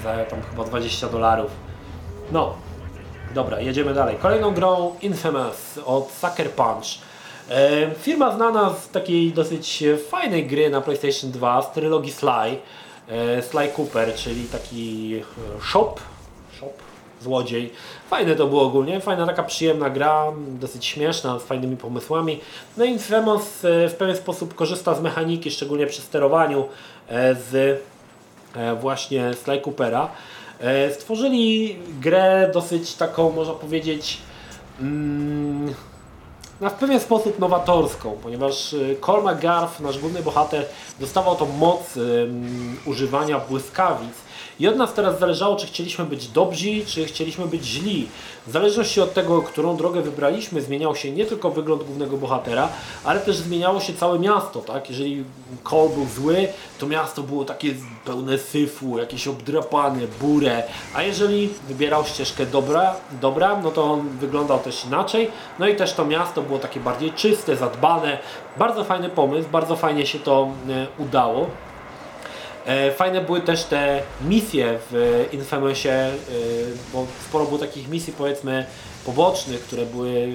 za tam chyba 20 dolarów. No, dobra, jedziemy dalej. Kolejną grą Infamous od Sucker Punch. E, firma znana z takiej dosyć fajnej gry na PlayStation 2 z trylogii Sly. E, Sly Cooper, czyli taki e, shop, shop, złodziej. Fajne to było ogólnie, fajna taka przyjemna gra, dosyć śmieszna, z fajnymi pomysłami. No i Infamous w pewien sposób korzysta z mechaniki, szczególnie przy sterowaniu z właśnie Sly Coopera. E, Stworzyli grę dosyć taką, można powiedzieć, mm, na w pewien sposób nowatorską, ponieważ y, Cole McGarf, nasz główny bohater, dostawał tą moc używania błyskawic i od nas teraz zależało, czy chcieliśmy być dobrzy, czy chcieliśmy być źli. W zależności od tego, którą drogę wybraliśmy, zmieniał się nie tylko wygląd głównego bohatera, ale też zmieniało się całe miasto, tak? Jeżeli Cole był zły, to miasto było takie pełne syfu, jakieś obdrapane, burę, a jeżeli wybierał ścieżkę dobra, dobra, no to on wyglądał też inaczej, no i też to miasto było takie bardziej czyste, zadbane. Bardzo fajny pomysł, bardzo fajnie się to e, udało. E, Fajne były też te misje w Infamousie, e, bo sporo było takich misji powiedzmy pobocznych, które były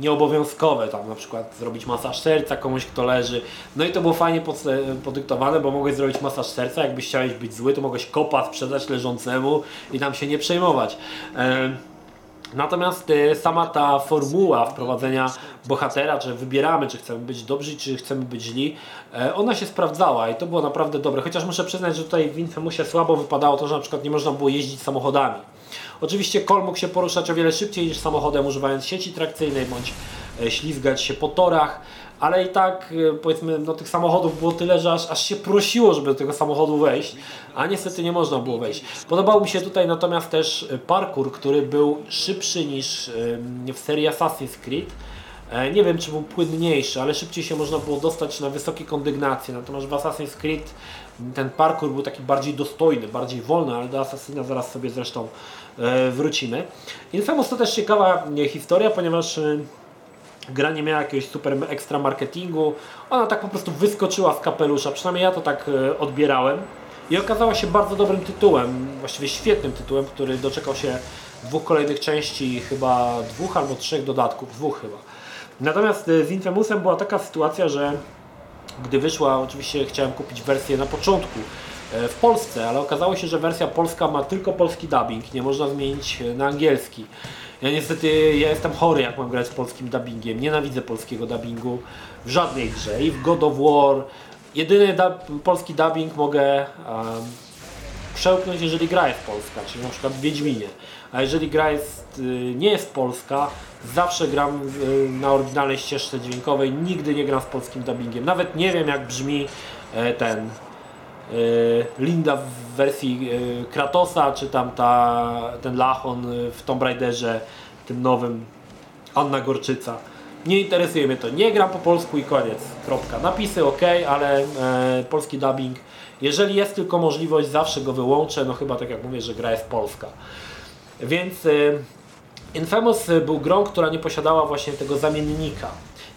nieobowiązkowe, tam na przykład zrobić masaż serca komuś, kto leży. No i to było fajnie pod, podyktowane, bo mogłeś zrobić masaż serca, jakbyś chciałeś być zły, to mogłeś kopa sprzedać leżącemu i tam się nie przejmować. Natomiast e, sama ta formuła wprowadzenia bohatera, że wybieramy, czy chcemy być dobrzy, czy chcemy być źli, e, ona się sprawdzała i to było naprawdę dobre. Chociaż muszę przyznać, że tutaj w Infamousie słabo wypadało to, że na przykład nie można było jeździć samochodami. Oczywiście Cole mógł się poruszać o wiele szybciej niż samochodem, używając sieci trakcyjnej bądź e, ślizgać się po torach, ale i tak e, powiedzmy, no tych samochodów było tyle, że aż, aż się prosiło, żeby do tego samochodu wejść, a niestety nie można było wejść. Podobał mi się tutaj natomiast też e, parkour, który był szybszy niż em, w serii Assassin's Creed. E, Nie wiem, czy był płynniejszy, ale szybciej się można było dostać na wysokie kondygnacje. Natomiast w Assassin's Creed ten parkour był taki bardziej dostojny, bardziej wolny, ale do Assassina zaraz sobie zresztą e, wrócimy. Infamous to też ciekawa e, historia, ponieważ gra nie miała jakiegoś super ekstra marketingu. Ona tak po prostu wyskoczyła z kapelusza, przynajmniej ja to tak e, odbierałem. I okazała się bardzo dobrym tytułem, właściwie świetnym tytułem, który doczekał się dwóch kolejnych części, chyba dwóch albo trzech dodatków, dwóch chyba. Natomiast e, z Infamousem była taka sytuacja, że gdy wyszła, oczywiście chciałem kupić wersję na początku e, w Polsce, ale okazało się, że wersja polska ma tylko polski dubbing, nie można zmienić na angielski. Ja niestety, ja jestem chory jak mam grać z polskim dubbingiem, nienawidzę polskiego dubbingu w żadnej grze i w God of War. Jedyny polski dubbing mogę um, przełknąć, jeżeli gra jest polska, czyli na przykład w Wiedźminie. A jeżeli gra jest, y, nie jest polska, zawsze gram y, na oryginalnej ścieżce dźwiękowej, nigdy nie gram z polskim dubbingiem. Nawet nie wiem jak brzmi e, ten Linda w wersji y, Kratosa, czy tam ta, ten Lachon y, w Tomb Raiderze, tym nowym, Anna Gorczyca. Nie interesuje mnie to, nie gram po polsku i koniec, kropka. Napisy ok, ale e, polski dubbing, jeżeli jest tylko możliwość, zawsze go wyłączę, no chyba tak jak mówię, że gra jest polska. Więc y, Infamous był grą, która nie posiadała właśnie tego zamiennika.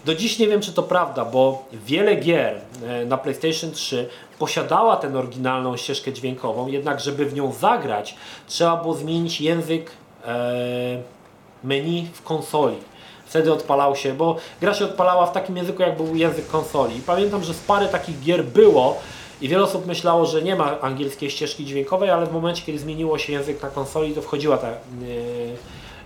Do dziś nie wiem, czy to prawda, bo wiele gier e, na PlayStation 3 posiadała tę oryginalną ścieżkę dźwiękową, jednak żeby w nią zagrać, trzeba było zmienić język e, menu w konsoli. Wtedy odpalał się, bo gra się odpalała w takim języku, jak był język konsoli. I pamiętam, że z parę takich gier było i wiele osób myślało, że nie ma angielskiej ścieżki dźwiękowej, ale w momencie, kiedy zmieniło się język na konsoli, to wchodziła ta, e,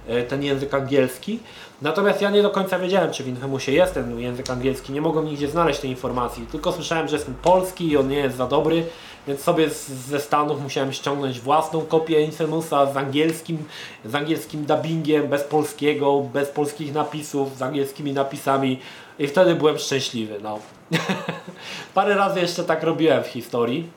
e, ten język angielski. Natomiast ja nie do końca wiedziałem, czy w Infamousie jest ten język angielski. Nie mogłem nigdzie znaleźć tej informacji. Tylko słyszałem, że jest ten polski i on nie jest za dobry, więc sobie z, ze Stanów musiałem ściągnąć własną kopię Infamousa z angielskim, z angielskim dubbingiem, bez polskiego, bez polskich napisów, z angielskimi napisami i wtedy byłem szczęśliwy. No. <laughs> Parę razy jeszcze tak robiłem w historii,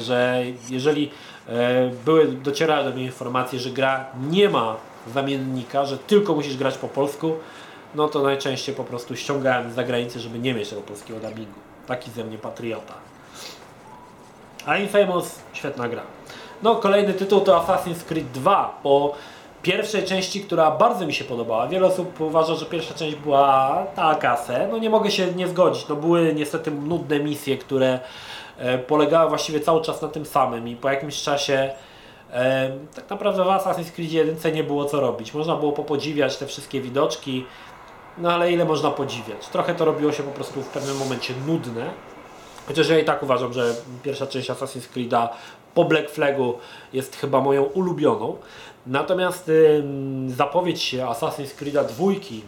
że jeżeli e, były, docierały do mnie informacje, że gra nie ma zamiennika, że tylko musisz grać po polsku, no to najczęściej po prostu ściągałem z zagranicy, żeby nie mieć tego polskiego dubbingu. Taki ze mnie patriota. A Infamous, świetna gra. No, kolejny tytuł to Assassin's Creed 2, po pierwszej części, która bardzo mi się podobała. Wiele osób uważa, że pierwsza część była taka se. No nie mogę się nie zgodzić. No były niestety nudne misje, które e, polegały właściwie cały czas na tym samym i po jakimś czasie tak naprawdę w Assassin's Creed 1 nie było co robić. Można było popodziwiać te wszystkie widoczki, no ale ile można podziwiać? Trochę to robiło się po prostu w pewnym momencie nudne. Chociaż ja i tak uważam, że pierwsza część Assassin's Creed'a po Black Flagu jest chyba moją ulubioną. Natomiast zapowiedź Assassin's Creed'a dwójki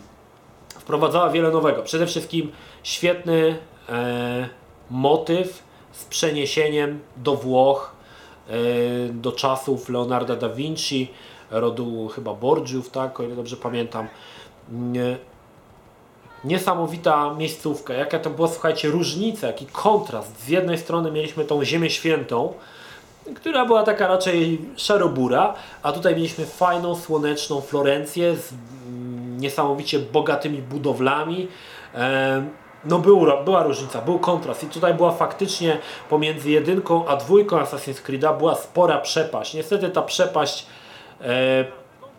wprowadzała wiele nowego. Przede wszystkim świetny e, motyw z przeniesieniem do Włoch, do czasów Leonarda da Vinci, rodu chyba Borgiów, tak, o ile dobrze pamiętam. Nie, niesamowita miejscówka. Jaka to była, słuchajcie, różnica, jaki kontrast. Z jednej strony mieliśmy tą Ziemię Świętą, która była taka raczej szarobura, a tutaj mieliśmy fajną, słoneczną Florencję z mm, niesamowicie bogatymi budowlami. No był, była różnica, był kontrast i tutaj była faktycznie pomiędzy jedynką a dwójką Assassin's Creed'a była spora przepaść. Niestety ta przepaść e,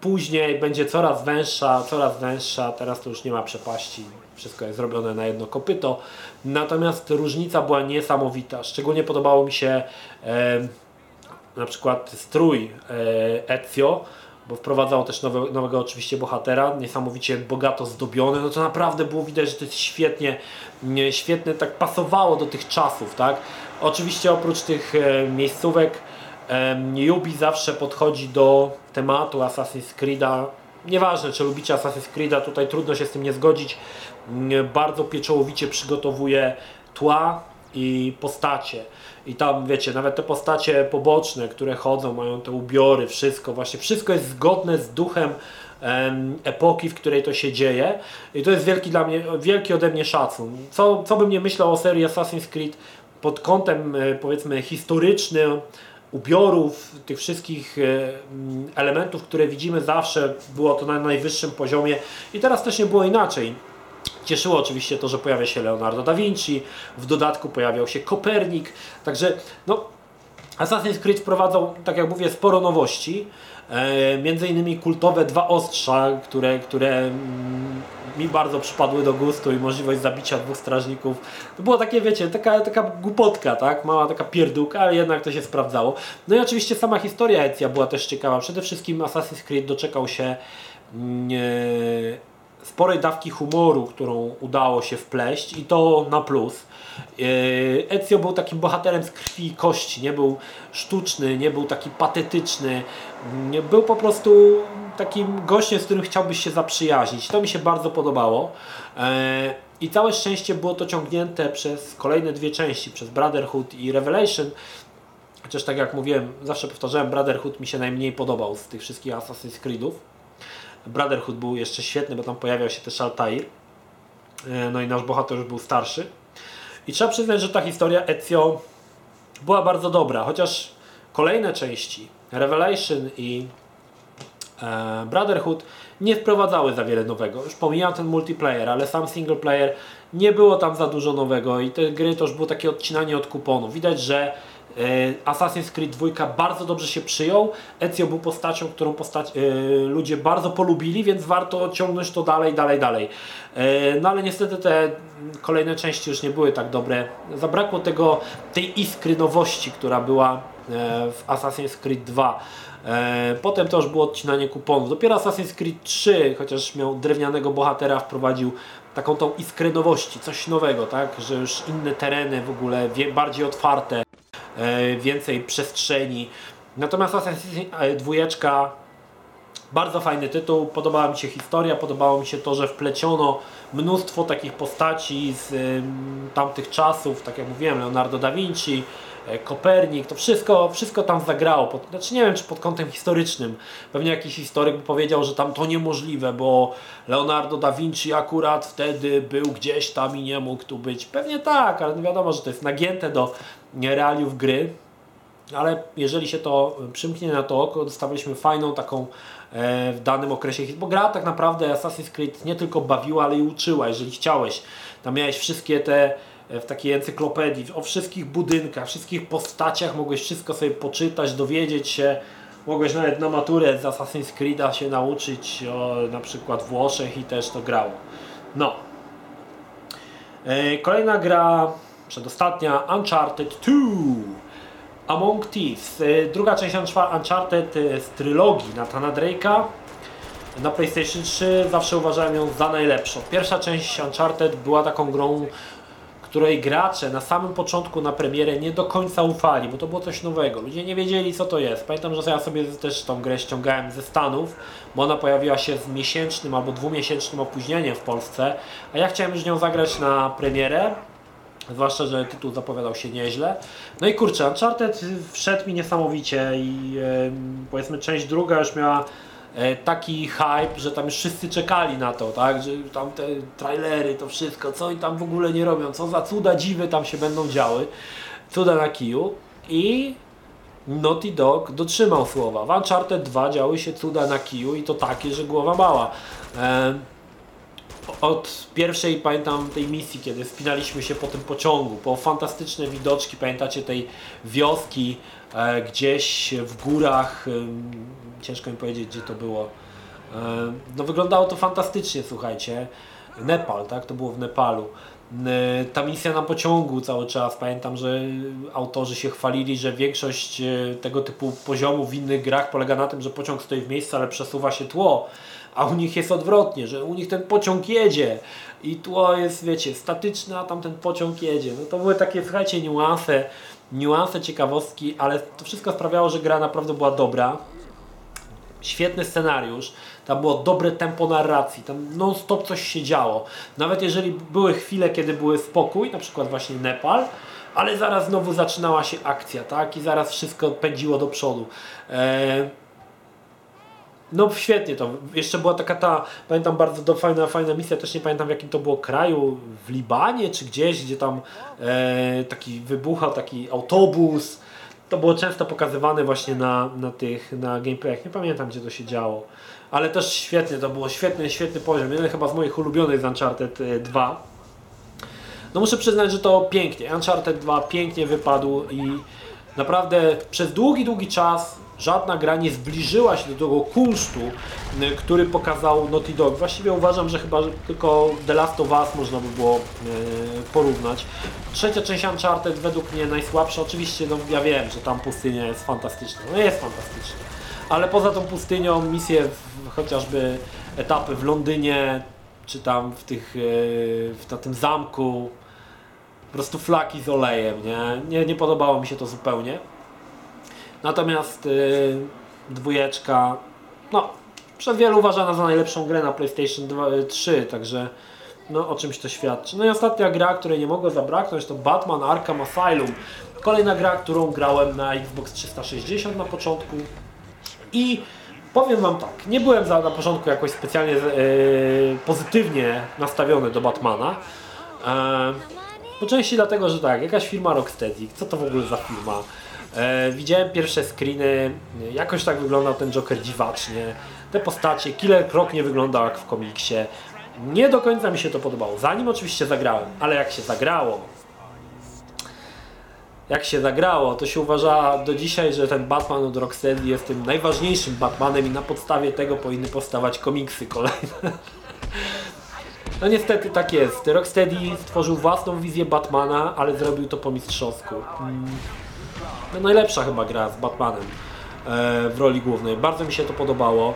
później będzie coraz węższa, coraz węższa, teraz to już nie ma przepaści, wszystko jest zrobione na jedno kopyto. Natomiast różnica była niesamowita, szczególnie podobało mi się e, na przykład strój e, Ezio, bo wprowadzał też nowe, nowego oczywiście bohatera, niesamowicie bogato zdobiony, no to naprawdę było widać, że to jest świetnie, świetnie tak pasowało do tych czasów, tak? Oczywiście oprócz tych e, miejscówek e, Yubi zawsze podchodzi do tematu Assassin's Creed'a, nieważne czy lubicie Assassin's Creed'a, tutaj trudno się z tym nie zgodzić, bardzo pieczołowicie przygotowuje tła i postacie. I tam wiecie, nawet te postacie poboczne, które chodzą, mają te ubiory, wszystko, właśnie wszystko jest zgodne z duchem em, epoki, w której to się dzieje. I to jest wielki dla mnie, wielki ode mnie szacun. Co, co bym nie myślał o serii Assassin's Creed pod kątem e, powiedzmy historycznym, ubiorów, tych wszystkich e, elementów, które widzimy zawsze, było to na najwyższym poziomie i teraz też nie było inaczej. Cieszyło oczywiście to, że pojawia się Leonardo da Vinci, w dodatku pojawiał się Kopernik, także no, Assassin's Creed wprowadzał, tak jak mówię, sporo nowości, e, między innymi kultowe dwa ostrza, które, które mm, mi bardzo przypadły do gustu i możliwość zabicia dwóch strażników. To było takie, wiecie, taka, taka głupotka, tak? Mała taka pierdółka, ale jednak to się sprawdzało. No i oczywiście sama historia Ecja była też ciekawa. Przede wszystkim Assassin's Creed doczekał się mm, e, sporej dawki humoru, którą udało się wpleść i to na plus. E, Ezio był takim bohaterem z krwi i kości, nie był sztuczny, nie był taki patetyczny, był po prostu takim gościem, z którym chciałbyś się zaprzyjaźnić. To mi się bardzo podobało. E, I całe szczęście było to ciągnięte przez kolejne dwie części, przez Brotherhood i Revelation. Chociaż tak jak mówiłem, zawsze powtarzałem, Brotherhood mi się najmniej podobał z tych wszystkich Assassin's Creedów. Brotherhood był jeszcze świetny, bo tam pojawiał się też Altair. E, no i nasz bohater już był starszy. I trzeba przyznać, że ta historia Ezio była bardzo dobra, chociaż kolejne części, Revelation i e, Brotherhood, nie wprowadzały za wiele nowego. Już pomijam ten multiplayer, ale sam single player nie było tam za dużo nowego i te gry to już było takie odcinanie od kuponu. Widać, że Assassin's Creed 2 bardzo dobrze się przyjął. Ezio był postacią, którą postać, e, ludzie bardzo polubili, więc warto ciągnąć to dalej, dalej, dalej. E, no ale niestety te kolejne części już nie były tak dobre. Zabrakło tego, tej iskry nowości, która była w Assassin's Creed 2. Potem to już było odcinanie kuponów. Dopiero Assassin's Creed 3, chociaż miał drewnianego bohatera, wprowadził taką tą iskrę nowości, coś nowego, tak? Że już inne tereny w ogóle, bardziej otwarte. E, więcej przestrzeni. Natomiast Assassin's dwójeczka bardzo fajny tytuł, podobała mi się historia, podobało mi się to, że wpleciono mnóstwo takich postaci z tamtych czasów, tak jak mówiłem, Leonardo da Vinci, e, Kopernik, to wszystko, wszystko tam zagrało. Pod, znaczy nie wiem, czy pod kątem historycznym. Pewnie jakiś historyk by powiedział, że tam to niemożliwe, bo Leonardo da Vinci akurat wtedy był gdzieś tam i nie mógł tu być. Pewnie tak, ale wiadomo, że to jest nagięte do realiów gry. ale jeżeli się to przymknie na to oko, dostawaliśmy fajną taką e, w danym okresie, bo gra tak naprawdę Assassin's Creed nie tylko bawiła, ale i uczyła, jeżeli chciałeś. Tam miałeś wszystkie te e, w takiej encyklopedii, o wszystkich budynkach, wszystkich postaciach, mogłeś wszystko sobie poczytać, dowiedzieć się, mogłeś nawet na maturę z Assassin's Creed'a się nauczyć o na przykład Włoszech i też to grało. No. E, kolejna gra, przedostatnia, Uncharted 2. Among Thieves. E, druga część Uncharted e, z trylogii Nathana Drake'a na PlayStation 3 zawsze uważałem ją za najlepszą. Pierwsza część Uncharted była taką grą, której gracze na samym początku na premierę nie do końca ufali, bo to było coś nowego. Ludzie nie wiedzieli co to jest. Pamiętam, że ja sobie też tą grę ściągałem ze Stanów, bo ona pojawiła się z miesięcznym albo dwumiesięcznym opóźnieniem w Polsce, a ja chciałem już nią zagrać na premierę. Zwłaszcza, że tytuł zapowiadał się nieźle. No i kurczę, Uncharted wszedł mi niesamowicie i powiedzmy część druga już miała taki hype, że tam już wszyscy czekali na to, tak? Że tam te trailery, to wszystko, co oni tam w ogóle nie robią, co za cuda dziwy tam się będą działy. Cuda na kiju. I Naughty Dog dotrzymał słowa. W Uncharted 2 działy się cuda na kiju i to takie, że głowa mała. E, od pierwszej, pamiętam, tej misji, kiedy spinaliśmy się po tym pociągu, po fantastyczne widoczki, pamiętacie tej wioski e, gdzieś w górach, e, ciężko mi powiedzieć, gdzie to było. E, no wyglądało to fantastycznie, słuchajcie. Nepal, tak? To było w Nepalu. E, ta misja na pociągu cały czas, pamiętam, że autorzy się chwalili, że większość e, tego typu poziomów w innych grach polega na tym, że pociąg stoi w miejscu, ale przesuwa się tło a u nich jest odwrotnie, że u nich ten pociąg jedzie i tło jest, wiecie, statyczne, a tam ten pociąg jedzie. No to były takie, słuchajcie, niuanse, niuanse, ciekawostki, ale to wszystko sprawiało, że gra naprawdę była dobra. Świetny scenariusz, tam było dobre tempo narracji, tam non stop coś się działo. Nawet jeżeli były chwile, kiedy były spokój, na przykład właśnie Nepal, ale zaraz znowu zaczynała się akcja, tak? I zaraz wszystko pędziło do przodu. Eee, no świetnie to. Jeszcze była taka ta, pamiętam bardzo do, fajna, fajna misja, też nie pamiętam w jakim to było kraju, w Libanie czy gdzieś, gdzie tam e, taki wybuchał taki autobus. To było często pokazywane właśnie na, na tych, na gameplayach. Nie pamiętam gdzie to się działo. Ale też świetnie to było, świetny, świetny poziom. Jeden chyba z moich ulubionych z Uncharted 2. E, no muszę przyznać, że to pięknie. Uncharted 2 pięknie wypadł i naprawdę przez długi, długi czas żadna gra nie zbliżyła się do tego kunsztu, który pokazał Naughty Dog. Właściwie uważam, że chyba tylko The Last of Us można by było y, porównać. Trzecia część Uncharted według mnie najsłabsza. Oczywiście no, ja wiem, że tam pustynia jest fantastyczna. No jest fantastyczna. Ale poza tą pustynią misje chociażby etapy w Londynie, czy tam w tych, y, w, tym zamku, po prostu flaki z olejem, nie? nie? Nie podobało mi się to zupełnie. Natomiast yy, dwójeczka, no, przez wielu uważana za najlepszą grę na PlayStation 2, 3, y, także no, o czymś to świadczy. No i ostatnia gra, której nie mogę zabraknąć to Batman Arkham Asylum. Kolejna gra, którą grałem na Xbox 360 na początku i powiem Wam tak, nie byłem za, na początku jakoś specjalnie yy, pozytywnie nastawiony do Batmana. Yy, po części dlatego, że tak, jakaś firma Rocksteady, co to w ogóle za firma? E, widziałem pierwsze screeny, jakoś tak wyglądał ten Joker dziwacznie. Te postacie, Killer Croc nie wyglądał jak w komiksie. Nie do końca mi się to podobało, zanim oczywiście zagrałem, ale jak się zagrało, jak się zagrało, to się uważa do dzisiaj, że ten Batman od Rocksteady jest tym najważniejszym Batmanem i na podstawie tego powinny powstawać komiksy kolejne. No niestety tak jest. Rocksteady stworzył własną wizję Batmana, ale zrobił to po mistrzowsku. Najlepsza chyba gra z Batmanem e, w roli głównej. Bardzo mi się to podobało.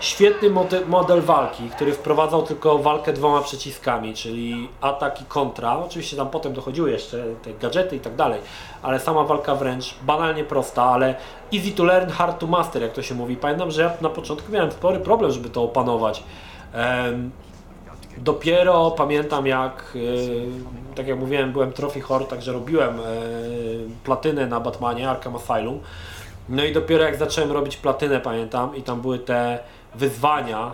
Świetny model walki, który wprowadzał tylko walkę dwoma przyciskami, czyli atak i kontra. Oczywiście tam potem dochodziły jeszcze te gadżety i tak dalej, ale sama walka wręcz banalnie prosta, ale easy to learn, hard to master, jak to się mówi. Pamiętam, że ja na początku miałem spory problem, żeby to opanować. Dopiero pamiętam jak, yy, tak jak mówiłem, byłem trophy horde, także robiłem yy, platynę na Batmanie Arkham Asylum. No i dopiero jak zacząłem robić platynę, pamiętam, i tam były te wyzwania.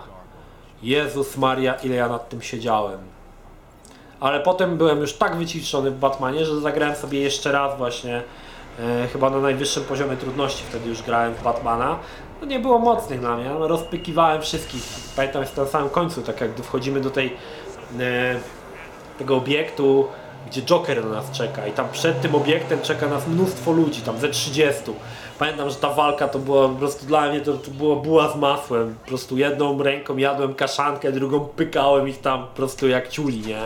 Jezus Maria, ile ja nad tym siedziałem. Ale potem byłem już tak wyciszony w Batmanie, że zagrałem sobie jeszcze raz właśnie e, chyba na najwyższym poziomie trudności wtedy już grałem w Batmana. No nie było mocnych dla mnie, rozpykiwałem wszystkich. Pamiętam jest na samym końcu, tak jak gdy wchodzimy do tej e, tego obiektu, gdzie Joker na nas czeka i tam przed tym obiektem czeka nas mnóstwo ludzi, tam ze 30. Pamiętam, że ta walka to była po prostu dla mnie to, to była buła z masłem. Po prostu jedną ręką jadłem kaszankę, drugą pykałem ich tam po prostu jak ciuli, nie?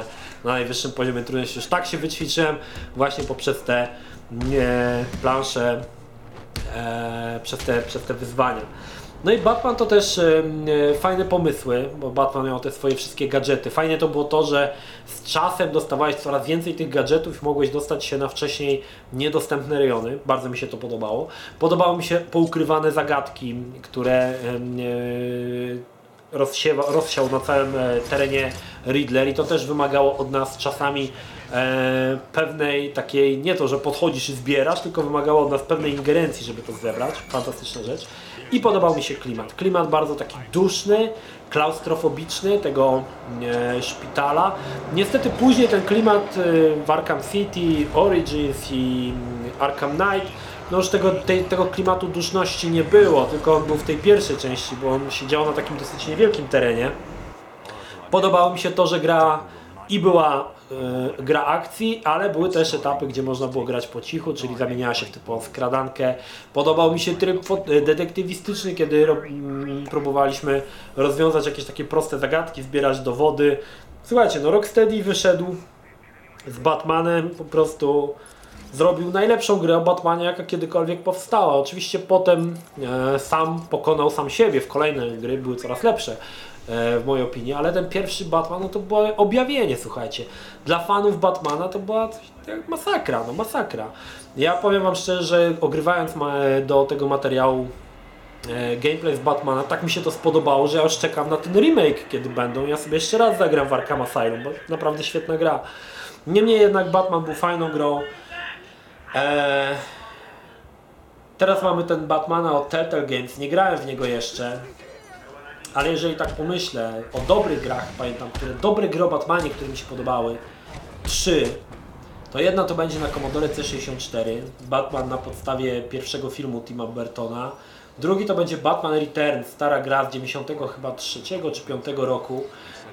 Na najwyższym poziomie trudności. Już tak się wyćwiczyłem właśnie poprzez te nie, plansze, e, przez, te, przez te wyzwania. No i Batman to też e, e, fajne pomysły, bo Batman miał te swoje wszystkie gadżety. Fajnie to było to, że z czasem dostawałeś coraz więcej tych gadżetów i mogłeś dostać się na wcześniej niedostępne rejony. Bardzo mi się to podobało. Podobały mi się poukrywane zagadki, które e, rozsiewa, rozsiał na całym e, terenie Riddler i to też wymagało od nas czasami e, pewnej takiej, nie to, że podchodzisz i zbierasz, tylko wymagało od nas pewnej ingerencji, żeby to zebrać. Fantastyczna rzecz. I podobał mi się klimat. Klimat bardzo taki duszny, klaustrofobiczny tego e, szpitala. Niestety później ten klimat e, w Arkham City, Origins i mm, Arkham Knight no już tego, tej, tego klimatu duszności nie było, tylko on był w tej pierwszej części, bo on się działo na takim dosyć niewielkim terenie. Podobało mi się to, że gra i była y, gra akcji, ale były też etapy, gdzie można było grać po cichu, czyli zamieniała się w typową skradankę. Podobał mi się tryb detektywistyczny, kiedy ro, mm, próbowaliśmy rozwiązać jakieś takie proste zagadki, zbierać dowody. Słuchajcie, no Rocksteady wyszedł z Batmanem po prostu zrobił najlepszą grę o Batmanie, jaka kiedykolwiek powstała. Oczywiście potem e, sam pokonał sam siebie, w kolejne gry były coraz lepsze e, w mojej opinii, ale ten pierwszy Batman no to było objawienie, słuchajcie. Dla fanów Batmana to była masakra, no masakra. Ja powiem wam szczerze, że ogrywając do tego materiału e, gameplay z Batmana, tak mi się to spodobało, że ja już czekam na ten remake, kiedy będą. Ja sobie jeszcze raz zagram w Arkham Asylum, bo naprawdę świetna gra. Niemniej jednak Batman był fajną grą. Eee, teraz mamy ten Batmana od Telltale Games, nie grałem w niego jeszcze. Ale jeżeli tak pomyślę o dobrych grach, pamiętam, które dobre gry o Batmanie, które mi się podobały, trzy, to jedna to będzie na Commodore C64, Batman na podstawie pierwszego filmu Tima Burtona. Drugi to będzie Batman Returns, stara gra z 90 chyba 3 czy 5 roku.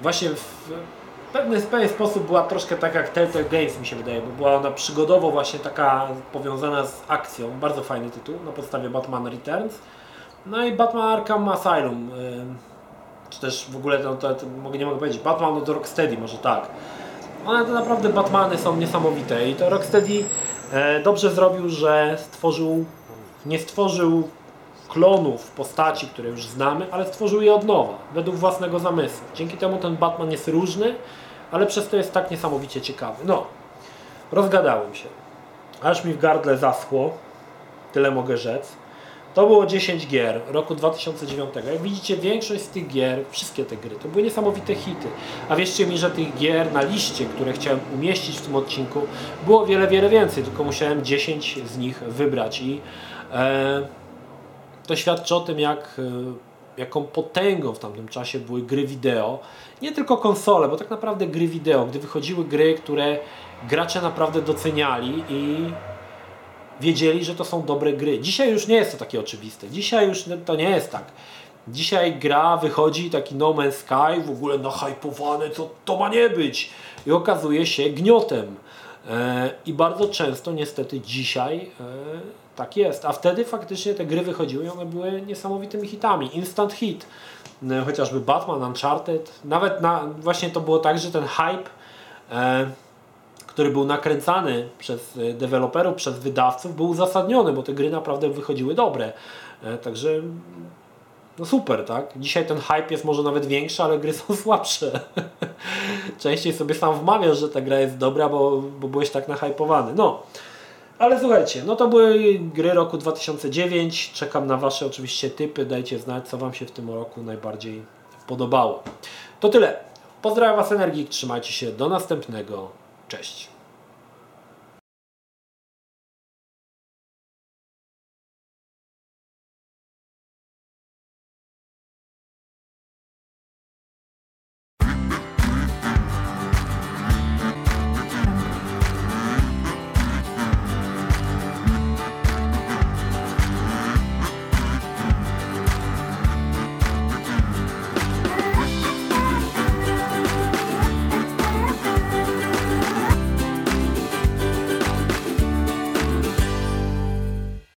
Właśnie w, pewny, w pewien sposób była troszkę tak jak Telltale Games mi się wydaje, bo była ona przygodowo właśnie taka powiązana z akcją. Bardzo fajny tytuł na podstawie Batman Returns. No i Batman Arkham Asylum. Czy też w ogóle to, to, to nie mogę powiedzieć. Batman od Rocksteady, może tak. One to naprawdę Batmany są niesamowite i to Rocksteady e, dobrze zrobił, że stworzył, nie stworzył klonów postaci, które już znamy, ale stworzył je od nowa, według własnego zamysłu. Dzięki temu ten Batman jest różny, ale przez to jest tak niesamowicie ciekawy. No, rozgadałem się. Aż mi w gardle zaschło, tyle mogę rzec. To było 10 gier roku 2009. Jak widzicie, większość z tych gier, wszystkie te gry, to były niesamowite hity. A wierzcie mi, że tych gier na liście, które chciałem umieścić w tym odcinku, było wiele, wiele więcej, tylko musiałem 10 z nich wybrać i e, to świadczy o tym, jak, e, jaką potęgą w tamtym czasie były gry wideo. Nie tylko konsole, bo tak naprawdę gry wideo, gdy wychodziły gry, które gracze naprawdę doceniali i wiedzieli, że to są dobre gry. Dzisiaj już nie jest to takie oczywiste. Dzisiaj już to nie jest tak. Dzisiaj gra wychodzi taki No Man's Sky, w ogóle nahypowane, co to ma nie być. I okazuje się gniotem. E, I bardzo często niestety dzisiaj e, tak jest. A wtedy faktycznie te gry wychodziły i one były niesamowitymi hitami. Instant hit. E, chociażby Batman, Uncharted. Nawet na, właśnie to było tak, że ten hype, który był nakręcany przez deweloperów, przez wydawców, był uzasadniony, bo te gry naprawdę wychodziły dobre. Także no super, tak? Dzisiaj ten hype jest może nawet większy, ale gry <laughs> są słabsze. Częściej sobie sam wmawiasz, że ta gra jest dobra, bo, bo byłeś tak nahypowany. No. Ale słuchajcie, no to były gry roku 2009. Czekam na Wasze oczywiście typy. Dajcie znać, co Wam się w tym roku najbardziej podobało. To tyle. Pozdrawiam Was Energik, trzymajcie się. Do następnego. Cześć.